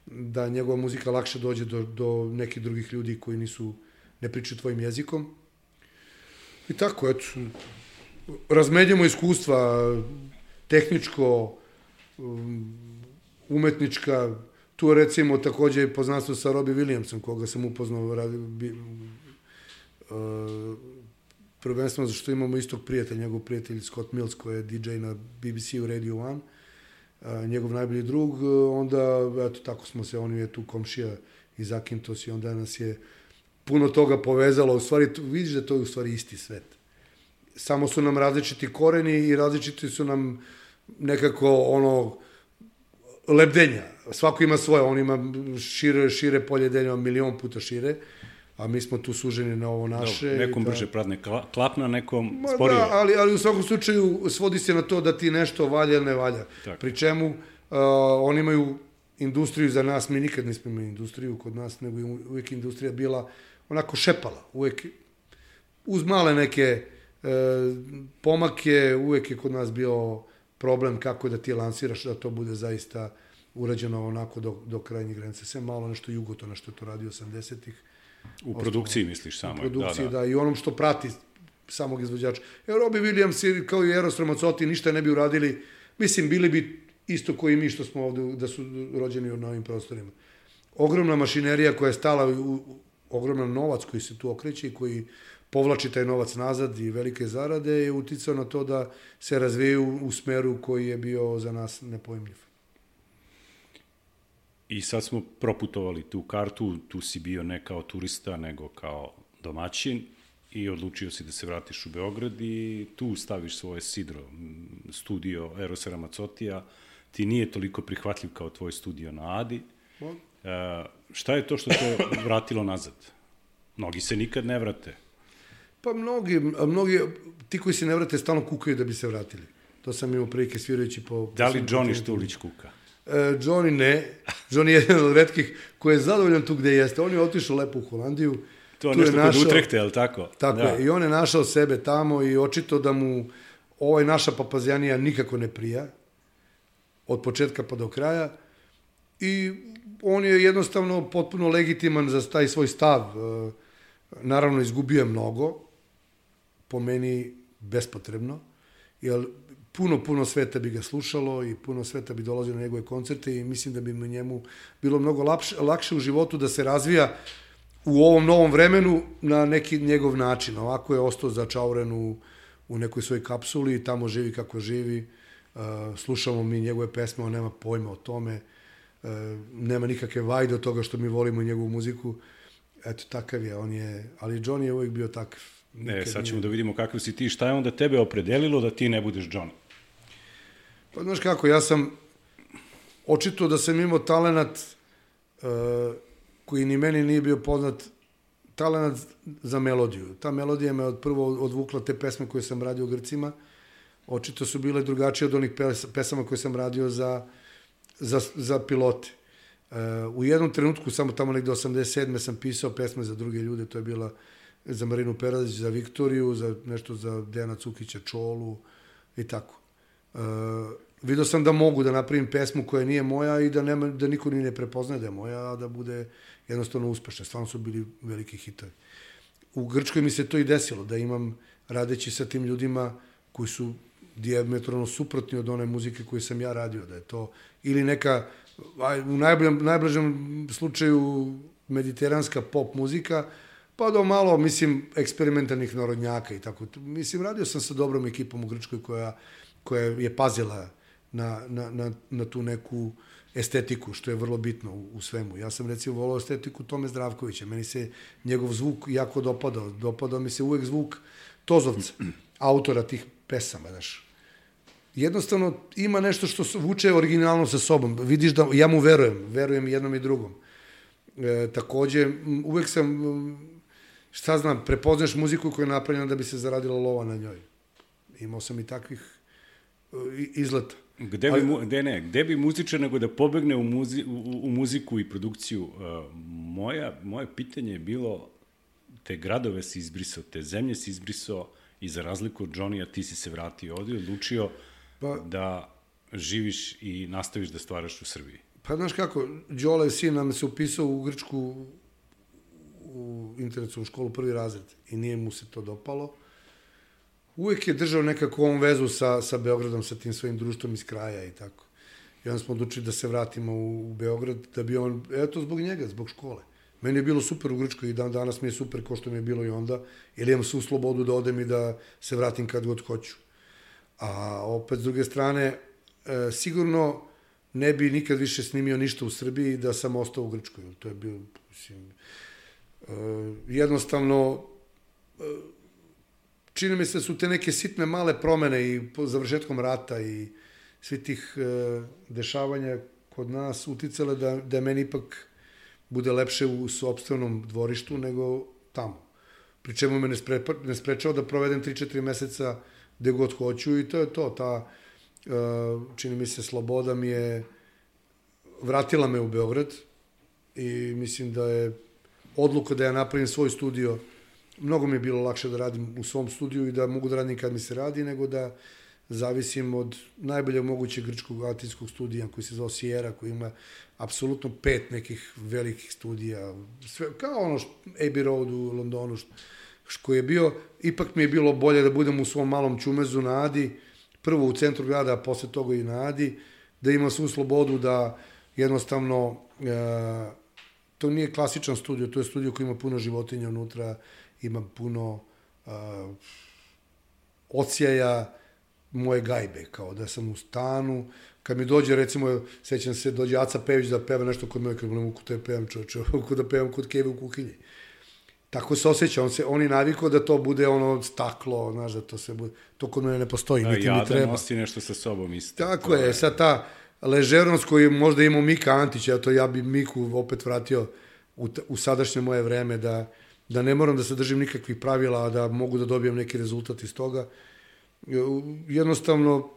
da njegova muzika lakše dođe do, do nekih drugih ljudi koji nisu, ne pričaju tvojim jezikom. I tako, eto, razmenjamo iskustva, tehničko, um, umetnička, tu recimo takođe je poznanstvo sa Robbie Williamsom, koga sam upoznao radi, bi, uh, prvenstveno zašto imamo istog prijatelja, njegov prijatelj Scott Mills koji je DJ na BBC-u Radio 1, uh, njegov najbolji drug, uh, onda eto tako smo se, on je tu komšija iz Akintos i onda nas je puno toga povezalo, u stvari tu, vidiš da to je u stvari isti svet. Samo su nam različiti koreni i različiti su nam nekako ono lebdenja. Svako ima svoje, on ima šire, šire polje denja, milion puta šire, a mi smo tu suženi na ovo naše. Dobro, nekom da- brže pradne kla- klapna, nekom Ma sporije. Da, ali, ali u svakom slučaju svodi se na to da ti nešto valja ili ne valja. Tako. Pri čemu uh, oni imaju industriju za nas, mi nikad nismo imali industriju kod nas, nego je uvijek industrija bila onako šepala, uvijek uz male neke e, pomake, uvijek je kod nas bio problem kako da ti lansiraš da to bude zaista urađeno onako do, do krajnjih granica. Sve malo nešto jugoto na što je to radio 80-ih. U produkciji misliš samo. U produkciji, da, da, da. i onom što prati samog izvođača. Evo, Robbie Williams i kao i Eros Ramazzotti ništa ne bi uradili. Mislim, bili bi isto koji mi što smo ovde, da su rođeni na ovim prostorima. Ogromna mašinerija koja je stala, u, u, ogroman novac koji se tu okreće i koji povlači taj novac nazad i velike zarade je uticao na to da se razvijaju u smeru koji je bio za nas nepojmljiv. I sad smo proputovali tu kartu, tu si bio ne kao turista, nego kao domaćin i odlučio si da se vratiš u Beograd i tu staviš svoje sidro, studio Erosa Ramacotija, ti nije toliko prihvatljiv kao tvoj studio na Adi. E, šta je to što te vratilo nazad? Mnogi se nikad ne vrate. Pa mnogi, mnogi, ti koji se ne vrate stalno kukaju da bi se vratili. To sam imao prilike svirajući po... Da li Johnny. Štulić kuka? E, Johnny ne. Johnny je jedan od redkih koji je zadovoljan tu gde jeste. On je otišao lepo u Holandiju. To Tu nešto je kod našao- Utrehte, je li tako? Tako da. je. I on je našao sebe tamo i očito da mu ovaj naša papazjanija nikako ne prija. Od početka pa do kraja. I on je jednostavno potpuno legitiman za taj svoj stav. E, Naravno, izgubio je mnogo. Po meni bespotrebno. Jer puno, puno sveta bi ga slušalo i puno sveta bi dolazilo na njegove koncerte i mislim da bi mu njemu bilo mnogo lakše, lakše u životu da se razvija u ovom novom vremenu na neki njegov način. Ovako je ostao začauren u, u nekoj svojoj kapsuli i tamo živi kako živi. Uh, slušamo mi njegove pesme, on nema pojma o tome. Uh, nema nikakve vajde od toga što mi volimo njegovu muziku. Eto, takav je, on je, ali Johnny je uvijek bio takav. Ne, sad ćemo nije- da vidimo kakav si ti, šta je onda tebe opredelilo da ti ne budeš Johnny? Pa znaš kako, ja sam očito da sam imao talenat uh, koji ni meni nije bio poznat, talenat za melodiju. Ta melodija me od prvo odvukla te pesme koje sam radio u Grcima. Očito su bile drugačije od onih pes, pesama koje sam radio za, za, za pilote. Uh, u jednom trenutku, samo tamo negde 87. sam pisao pesme za druge ljude, to je bila za Marinu Perazić, za Viktoriju, za nešto za Dejana Cukića, Čolu i tako. Uh, video sam da mogu da napravim pesmu koja nije moja i da, nema, da niko ni ne prepoznaje da je moja, a da bude jednostavno uspešna. Stvarno su bili veliki hitovi. U Grčkoj mi se to i desilo, da imam, radeći sa tim ljudima koji su diametralno suprotni od one muzike koju sam ja radio, da je to ili neka, u najboljem, najblažem slučaju mediteranska pop muzika, pa do malo, mislim, eksperimentalnih narodnjaka i tako. Mislim, radio sam sa dobrom ekipom u Grčkoj koja, koja je pazila na, na, na, na tu neku estetiku, što je vrlo bitno u, u svemu. Ja sam recimo volao estetiku Tome Zdravkovića. Meni se njegov zvuk jako dopadao. Dopadao mi se uvek zvuk Tozovca, autora tih pesama, znaš. Jednostavno ima nešto što vuče originalno sa sobom. Vidiš da ja mu verujem, verujem jednom i drugom. E, takođe, uvek sam, šta znam, prepoznaš muziku koja je napravljena da bi se zaradila lova na njoj. Imao sam i takvih e, izleta. Gde bi, mu, gde ne, gde bi muzičar nego da pobegne u, muzi, u, u muziku i produkciju? Uh, moja, moje pitanje je bilo, te gradove si izbrisao, te zemlje si izbrisao i za razliku od Johnny-a ti si se vratio ovde i odlučio Pa- da živiš i nastaviš da stvaraš u Srbiji. Pa znaš kako, Đole sin nam se upisao u Grčku u internetsku školu prvi razred i nije mu se to dopalo. Uvek je držao nekako on vezu sa, sa Beogradom, sa tim svojim društvom iz kraja i tako. I onda smo odlučili da se vratimo u, u Beograd, da bi on, eto zbog njega, zbog škole. Meni je bilo super u Grčkoj i dan danas mi je super ko što mi je bilo i onda, jer imam svu slobodu da odem i da se vratim kad god hoću. A opet, s druge strane, e, sigurno ne bi nikad više snimio ništa u Srbiji da sam ostao u Grčkoj. To je bio, mislim, e, jednostavno, e, čini mi se da su te neke sitne male promene i po završetkom rata i svi tih e, dešavanja kod nas uticale da, da meni ipak bude lepše u sobstvenom dvorištu nego tamo. Pri čemu me ne, ne sprečava da provedem 3-4 meseca gde god hoću i to je to. Ta, e, čini mi se, sloboda mi je vratila me u Beograd i mislim da je odluka da ja napravim svoj studio mnogo mi je bilo lakše da radim u svom studiju i da mogu da radim kad mi se radi, nego da zavisim od najbolje mogućeg grčkog atinskog studija koji se zove Sierra, koji ima apsolutno pet nekih velikih studija, sve, kao ono što, Abbey Road u Londonu, što, što je bio, ipak mi je bilo bolje da budem u svom malom čumezu na Adi, prvo u centru grada, a posle toga i na Adi, da imam svu slobodu da jednostavno e, to nije klasičan studio, to je studio koji ima puno životinja unutra, ima puno uh, odsjaja moje gajbe, kao da sam u stanu, kad mi dođe, recimo, sećam se, dođe Aca Pević da peva nešto kod mene, kad ne mogu da pevam čoče, mogu (laughs) da pevam kod Keve u kuhinji. Tako se osjeća, on se, on je navikao da to bude ono staklo, znaš, da to sve bude, to kod mene ne postoji, Da, niti ja mi da treba. nosi nešto sa sobom isto. Tako To je, sad ta ležernost koju možda imao Mika Antić, eto ja bi Miku opet vratio u, u sadašnje moje vreme, da, da ne moram da se držim nikakvih pravila, a da mogu da dobijem neki rezultat iz toga. Jednostavno,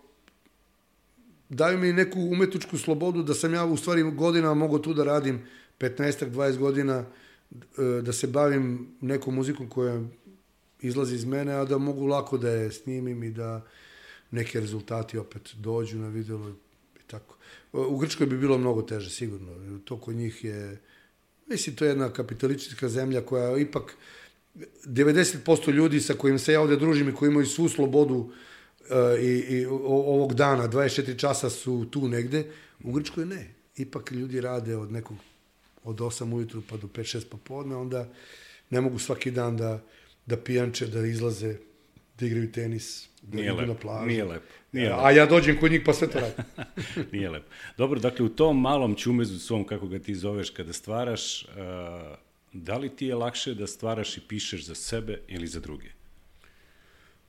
daju mi neku umetničku slobodu da sam ja u stvari godinama mogu tu da radim 15-20 godina, e, da se bavim nekom muzikom koja izlazi iz mene, a da mogu lako da je snimim i da neke rezultati opet dođu na video i tako. U Grčkoj bi bilo mnogo teže, sigurno. To kod njih je, mislim, to je jedna kapitalistička zemlja koja ipak 90% ljudi sa kojim se ja ovde družim i koji imaju svu slobodu i, i o- ovog dana, 24 časa su tu negde, u Grčkoj ne. Ipak ljudi rade od nekog, od 8 ujutru pa do 5-6 popodne, onda ne mogu svaki dan da, da pijanče, da izlaze, da igraju tenis, da Nije idu lepo, na plažu. nije lepo, nije A ja dođem kod njih pa sve to radim. (laughs) Nije lepo. Dobro, dakle, u tom malom čumezu svom, kako ga ti zoveš, kada stvaraš, uh, da li ti je lakše da stvaraš i pišeš za sebe ili za druge?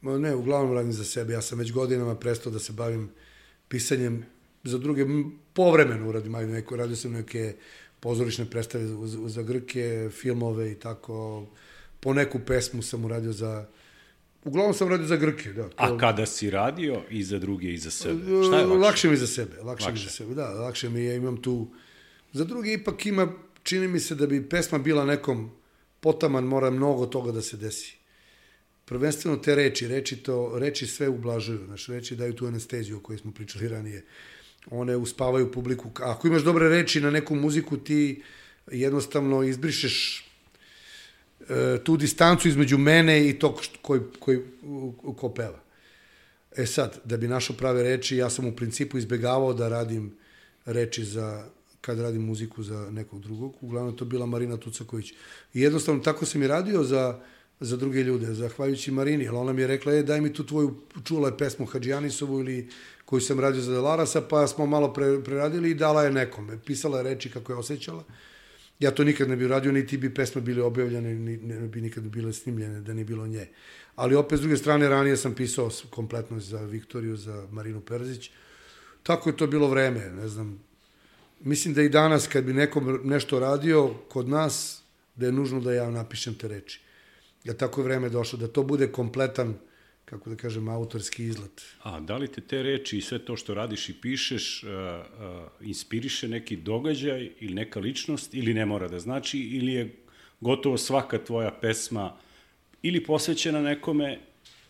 Ma ne, uglavnom radim za sebe. Ja sam već godinama prestao da se bavim pisanjem za druge. Povremeno uradim, ajde, neko, radio sam neke pozorišne predstave za, za Grke, filmove i tako. Po neku pesmu sam uradio za... Uglavnom sam radio za Grke, da. To, A kada si radio i za druge i za sebe? Šta je lakše? lakše? Mi za sebe, lakše, lakše. mi za sebe, da, lakše mi je, imam tu... Za druge ipak ima, čini mi se da bi pesma bila nekom potaman, mora mnogo toga da se desi. Prvenstveno te reči, reči, to, reči sve ublažuju, znaš, reči daju tu anesteziju o kojoj smo pričali ranije. One uspavaju publiku. Ako imaš dobre reči na neku muziku, ti jednostavno izbrišeš e, tu distancu između mene i tog koji, koji, ko peva. E sad, da bi našao prave reči, ja sam u principu izbegavao da radim reči za kad radim muziku za nekog drugog. Uglavnom to bila Marina Tucaković. I jednostavno tako sam i radio za, za druge ljude, zahvaljujući Marini. Jer ona mi je rekla, e, daj mi tu tvoju, čula je pesmu Hadžijanisovu ili koju sam radio za Delarasa, pa smo malo pre, preradili i dala je nekome. Pisala je reči kako je osjećala. Ja to nikad ne bi uradio, niti bi pesme bile objavljene, ni, ne bi nikad bile snimljene da nije bilo nje. Ali opet, s druge strane, ranije sam pisao kompletno za Viktoriju, za Marinu Perzić. Tako je to bilo vreme, ne znam. Mislim da i danas, kad bi nekom nešto radio kod nas, da je nužno da ja napišem te reči. Ja tako je vreme došlo, da to bude kompletan, kako da kažem, autorski izlet. A da li te te reči i sve to što radiš i pišeš uh, uh, inspiriše neki događaj ili neka ličnost ili ne mora da znači ili je gotovo svaka tvoja pesma ili posvećena nekome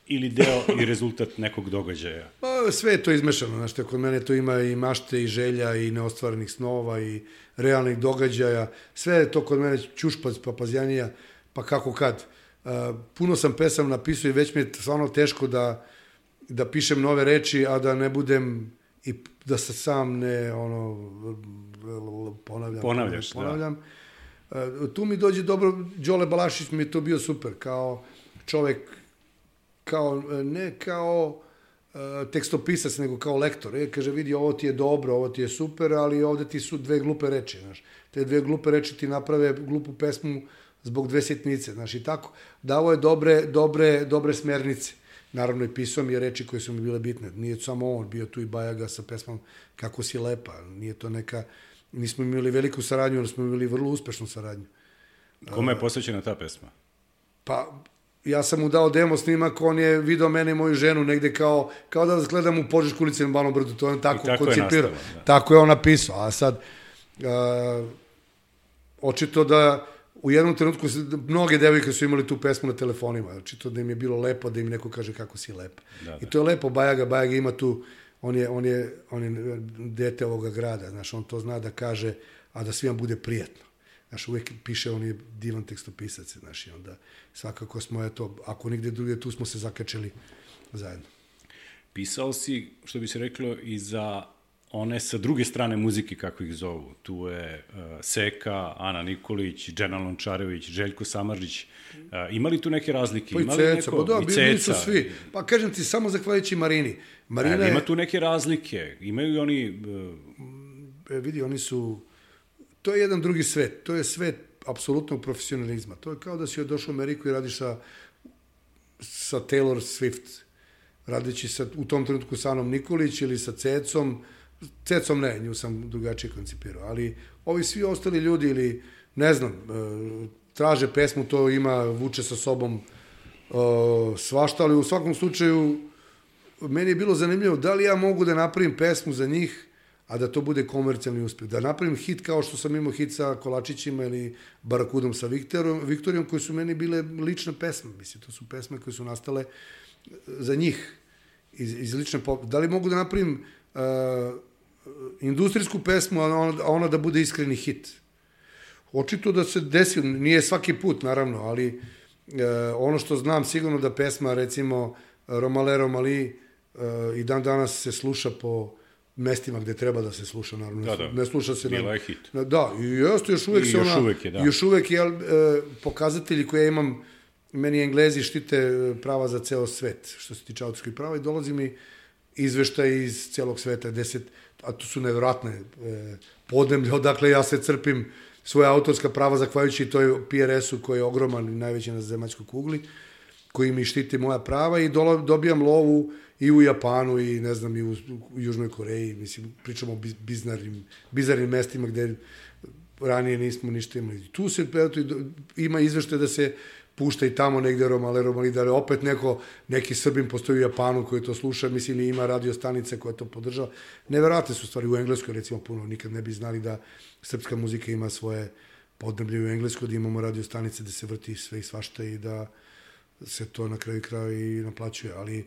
ili deo (laughs) i rezultat nekog događaja? Pa, sve je to izmešano, znaš, kod mene to ima i mašte i želja i neostvarenih snova i realnih događaja, sve je to kod mene čušpac, papazjanija, pa kako kad. Uh, puno sam pesam napisao i već mi je stvarno teško da, da pišem nove reči, a da ne budem i da se sam ne ono ponavljam. Ponavljaš, da. ponavljam. Uh, tu mi dođe dobro, Đole Balašić mi je to bio super, kao čovek kao, ne kao uh, tekstopisac, nego kao lektor. E, kaže, vidi, ovo ti je dobro, ovo ti je super, ali ovde ti su dve glupe reči, znaš. Te dve glupe reči ti naprave glupu pesmu zbog dve sitnice, znaš, i tako. Davo je dobre, dobre, dobre smernice. Naravno i pisao mi je reči koje su mi bile bitne. Nije samo on, bio tu i Bajaga sa pesmom Kako si lepa. Nije to neka... Nismo imali veliku saradnju, ali smo imali vrlo uspešnu saradnju. Kome je posvećena ta pesma? Pa, ja sam mu dao demo snimak, on je video mene i moju ženu negde kao, kao da gledam u Požešku ulici na Balnom brdu, to je on tako, I tako je koncipirao. nastalo, da. Tako je on napisao, a sad, uh, očito da u jednom trenutku se, mnoge devojke su imali tu pesmu na telefonima, očito da im je bilo lepo da im neko kaže kako si lepa. Da, da. I to je lepo, Bajaga, Bajaga ima tu, on je, on je, on je dete ovoga grada, znaš, on to zna da kaže, a da svima bude prijatno. Znaš, uvek piše, on je divan tekstopisac, znaš, i onda svakako smo, eto, ako nigde druge, tu smo se zakačili zajedno. Pisao si, što bi se reklo, i za one sa druge strane muzike, kako ih zovu. Tu je uh, Seka, Ana Nikolić, Džena Lončarević, Željko Samarđić. Uh, ima li tu neke razlike? Pa i Ceca, pa da, bili su svi. Pa kažem ti, samo zahvaljujući Marini. Marina E, ima tu neke razlike. Imaju i oni... Uh, e, vidi, oni su, to je jedan drugi svet, to je svet apsolutnog profesionalizma. To je kao da si došao u Ameriku i radiš sa, sa Taylor Swift, radeći sa, u tom trenutku sa Anom Nikolić ili sa Cecom, Cecom ne, nju sam drugačije koncipirao, ali ovi svi ostali ljudi ili, ne znam, e, traže pesmu, to ima, vuče sa sobom e, svašta, ali u svakom slučaju meni je bilo zanimljivo da li ja mogu da napravim pesmu za njih, a da to bude komercijalni uspeh. Da napravim hit kao što sam imao hit sa Kolačićima ili Barakudom sa Viktorijom, Viktorijom koji su meni bile lične pesme. Mislim, to su pesme koje su nastale e, za njih iz, iz lične pop... Da li mogu da napravim uh, industrijsku pesmu, a ona, a ona da bude iskreni hit? Očito da se desi, nije svaki put, naravno, ali e, ono što znam sigurno da pesma, recimo, Romale Romali, uh, i dan danas se sluša po mestima gde treba da se sluša, naravno. Da, da. Ne sluša se Bila na, je hit. na- Da, i jeste, još uvek I se još ona... uvek je, da. Još uvek je, jel, e, pokazatelji koje ja imam, meni Englezi štite e, prava za ceo svet, što se tiče autorskih prava, i dolazi mi izveštaj iz celog sveta, deset, a to su nevjerojatne e, podnemlje, odakle ja se crpim svoje autorska prava, zahvaljujući toj PRS-u koji je ogroman i najveći na zemaljskoj kugli, koji mi štiti moja prava i dola, dobijam lovu i u Japanu i ne znam i u, u Južnoj Koreji, mislim, pričamo o biz- bizarnim, mestima gde ranije nismo ništa imali. Tu se eto, ima izvešte da se pušta i tamo negde Romale Romali, da opet neko, neki Srbin postoji u Japanu koji to sluša, mislim i ima radio stanice koja to podržava. Neverovatne su stvari u Engleskoj, recimo puno, nikad ne bi znali da srpska muzika ima svoje podneblje u Engleskoj, da imamo radio stanice da se vrti sve i svašta i da se to na kraju kraja i naplaćuje, ali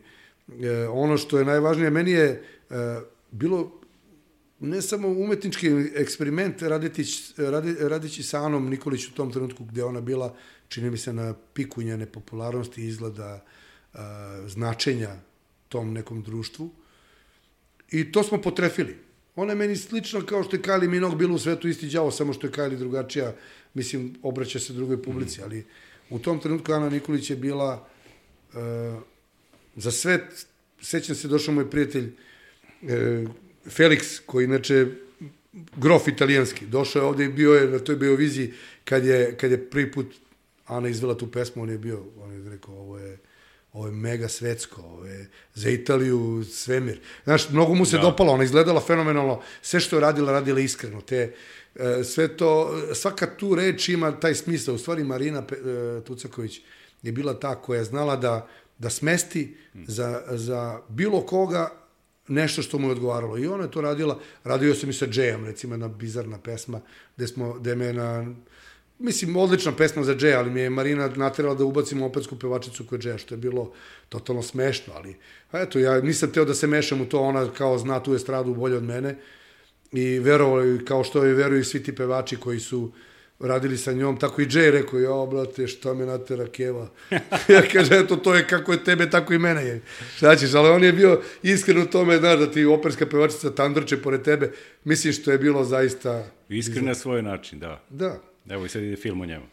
e, ono što je najvažnije, meni je e, bilo ne samo umetnički eksperiment raditić, radi, sa Anom Nikolić u tom trenutku gde ona bila, čini mi se, na piku njene popularnosti izgleda e, značenja tom nekom društvu. I to smo potrefili. Ona je meni slična kao što je Kylie Minogue bila u svetu isti đavo, samo što je Kylie drugačija, mislim, obraća se drugoj publici, ali u tom trenutku Ana Nikolić je bila e, za sve, sećam se, došao moj prijatelj e, Felix, koji inače grof italijanski, došao je ovde i bio je na toj bioviziji kad je, kad je prvi put Ana izvela tu pesmu, on je bio, on je rekao, ovo je, ovo je mega svetsko, ovo je za Italiju svemir. Znaš, mnogo mu se Da. dopalo, ona izgledala fenomenalno, sve što je radila, radila iskreno, te, e, sve to, svaka tu reč ima taj smisao, u stvari Marina e, Tucaković je bila ta koja je znala da, da smesti za, za bilo koga nešto što mu je odgovaralo. I ona je to radila, radio sam i sa Jayem, recimo jedna bizarna pesma, gde, smo, gde me na, mislim, odlična pesma za Jay, ali mi je Marina naterala da ubacim opetsku pevačicu kod Jaya, što je bilo totalno smešno, ali eto, ja nisam teo da se mešam u to, ona kao zna tu estradu bolje od mene i verovao, kao što je veruju svi ti pevači koji su radili sa njom, tako i Jay rekao, ja, brate, šta me natera keva. (laughs) ja kaže, eto, to je kako je tebe, tako i mene je. Šta ćeš, ali on je bio iskren u tome, znaš, da ti operska pevačica tandrče pored tebe, mislim što je bilo zaista... Iskren na svoj način, da. Da, Evo i sad ide film o njemu.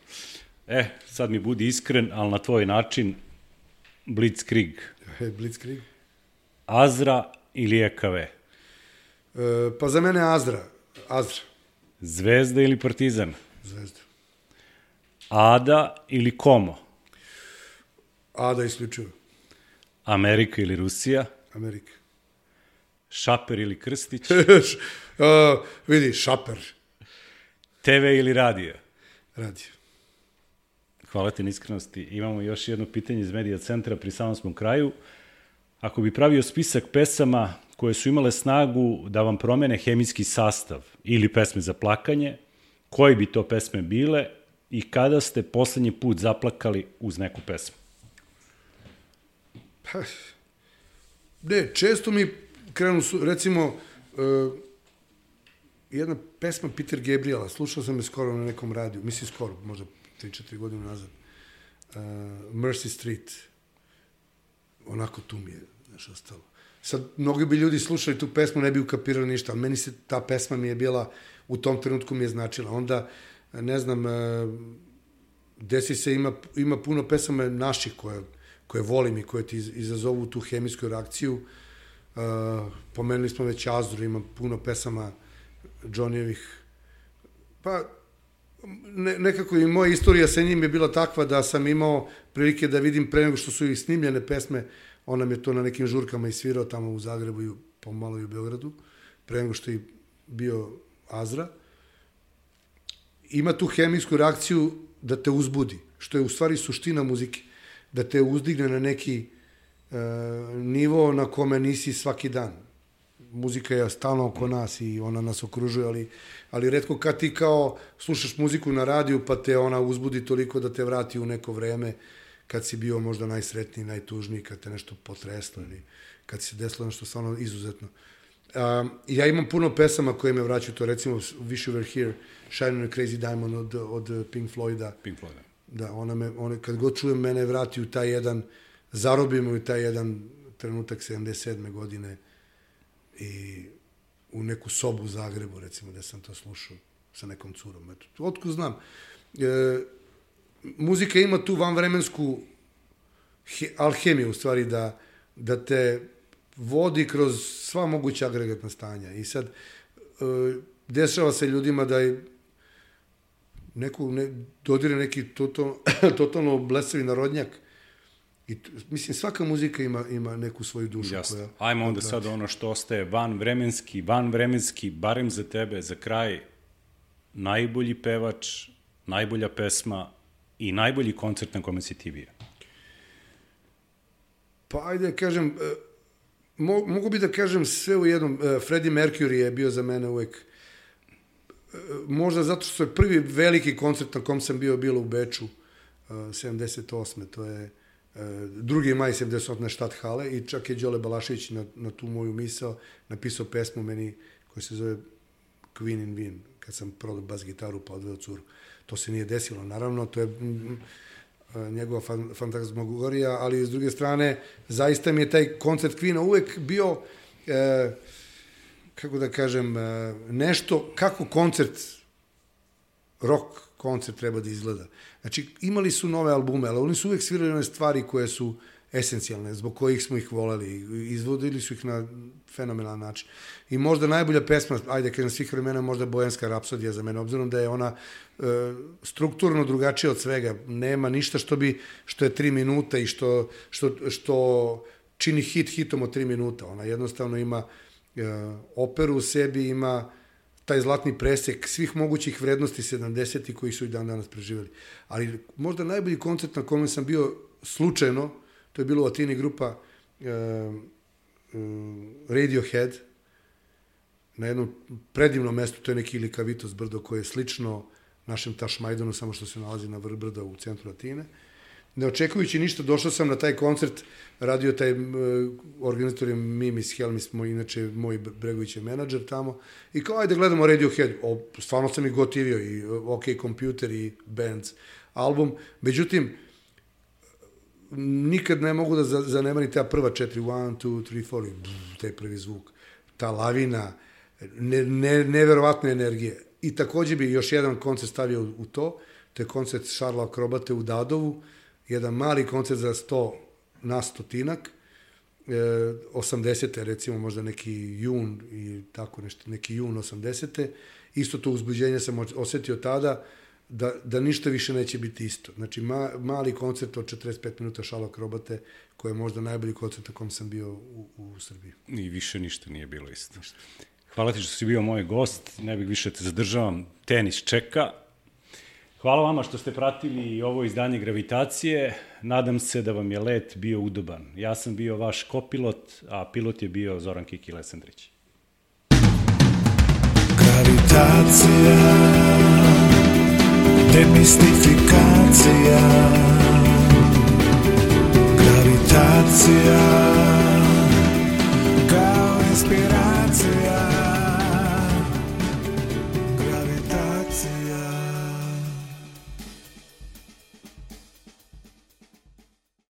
E, sad mi budi iskren, ali na tvoj način, Blitzkrieg. e, Blitzkrieg. Azra ili EKV? E, pa za mene Azra, Azra, Zvezda ili Partizan? zvezda. Ada ili Komo? Ada isključivo, Amerika ili Rusija? Amerika. Šaper ili Krstić? (laughs) uh, vidi, šaper, TV ili radio? Radi. Hvala ti na iskrenosti. Imamo još jedno pitanje iz Medija centra, pri samom smo kraju. Ako bi pravio spisak pesama koje su imale snagu da vam promene hemijski sastav ili pesme za plakanje, koji bi to pesme bile i kada ste poslednji put zaplakali uz neku pesmu? Pa, ne, često mi krenu, recimo, uh, jedna pesma Peter Gabriela, slušao sam je skoro na nekom radiju, mislim skoro, možda 3-4 godine nazad, uh, Mercy Street, onako tu mi je, znaš, ostalo. Sad, mnogi bi ljudi slušali tu pesmu, ne bi ukapirali ništa, ali meni se ta pesma mi je bila, u tom trenutku mi je značila. Onda, ne znam, uh, desi se, ima, ima puno pesama naših koje, koje volim i koje ti iz- izazovu tu hemijsku reakciju. Uh, pomenuli smo već Azru, ima puno pesama Johnnyevih. Pa, ne, nekako i moja istorija sa njim je bila takva da sam imao prilike da vidim pre nego što su i snimljene pesme, on nam je to na nekim žurkama i svirao tamo u Zagrebu i pomalo i u Beogradu, pre nego što je bio Azra ima tu hemijsku reakciju da te uzbudi, što je u stvari suština muzike, da te uzdigne na neki e, nivo na kome nisi svaki dan. Muzika je stalno oko nas i ona nas okružuje, ali, ali redko kad ti kao slušaš muziku na radiju pa te ona uzbudi toliko da te vrati u neko vreme kad si bio možda najsretniji, najtužniji, kad te nešto potreslo ili kad se desilo nešto stvarno izuzetno. Um, ja imam puno pesama koje me vraćaju to, recimo Wish You Were Here, Shine on a Crazy Diamond od, od Pink Floyda. Pink Floyd. Da, ona me, ona, kad god čujem, mene vrati u taj jedan, zarobi me u taj jedan, trenutak 77. godine i u neku sobu u Zagrebu, recimo, da sam to slušao sa nekom curom. Eto, otko znam. E, muzika ima tu vanvremensku he, alhemiju, u stvari, da, da te vodi kroz sva moguća agregatna stanja. I sad, e, dešava se ljudima da je neku, ne, dodire neki totalno, (coughs) totalno blesavi narodnjak, I, mislim, svaka muzika ima, ima neku svoju dušu. Jasno. Koja, Ajmo onda sad ono što ostaje van vremenski, van vremenski, barem za tebe, za kraj, najbolji pevač, najbolja pesma i najbolji koncert na kome si ti bio. Pa ajde kažem, e, mo, mogu bi da kažem sve u jednom. E, Freddie Mercury je bio za mene uvek e, možda zato što je prvi veliki koncert na kom sam bio bilo u Beču 78. To je 2. maj 78. štat hale i čak je Đole Balašević na, na tu moju misao napisao pesmu meni koja se zove Queen in Wien, kad sam prodao bas gitaru pa odveo curu. To se nije desilo, naravno, to je mm, njegova fan, ali s druge strane, zaista mi je taj koncert Queen uvek bio, e, kako da kažem, e, nešto, kako koncert, rock koncert treba da izgleda. Znači, imali su nove albume, ali oni su uvek svirali one stvari koje su esencijalne, zbog kojih smo ih voleli. Izvodili su ih na fenomenalan način. I možda najbolja pesma, ajde kažem svih vremena, možda Bojanska rapsodija za mene, obzirom da je ona e, strukturno drugačija od svega. Nema ništa što bi što je tri minuta i što, što, što čini hit hitom od tri minuta. Ona jednostavno ima e, operu u sebi, ima taj zlatni presek svih mogućih vrednosti 70. koji su i dan danas preživeli. Ali možda najbolji koncert na kome sam bio slučajno, to je bilo u Atini grupa uh, uh, Radiohead, na jednom predivnom mestu, to je neki Likavitos brdo koje je slično našem Tašmajdanu, samo što se nalazi na vrh brda u centru Atine. Ne očekujući ništa, došao sam na taj koncert, radio taj uh, organizator je Mimis Helmis, moj, inače moj Bregović je menadžer tamo, i kao ajde gledamo Radiohead, o, stvarno sam ih gotivio, i OK Computer i Bands album, međutim, nikad ne mogu da zanemani ta prva četiri, one, two, three, four, i taj prvi zvuk, ta lavina, ne, ne, neverovatne energije. I takođe bi još jedan koncert stavio u to, to je koncert Šarla Akrobate u Dadovu, jedan mali koncert za 100 na stotinak, e, 80. recimo možda neki jun i tako nešto, neki jun 80. Isto to uzbuđenje sam osetio tada, da, da ništa više neće biti isto. Znači, ma, mali koncert od 45 minuta šalo akrobate, koji je možda najbolji koncert na kom sam bio u, u Srbiji. I više ništa nije bilo isto. Ništa. Hvala ti što si bio moj gost, ne bih više te zadržavam, tenis čeka. Hvala vama što ste pratili ovo izdanje Gravitacije. Nadam se da vam je let bio udoban. Ja sam bio vaš kopilot, a pilot je bio Zoran Kiki Lesandrić. Gravitacija Demistifikacija Gravitacija Kao inspiracija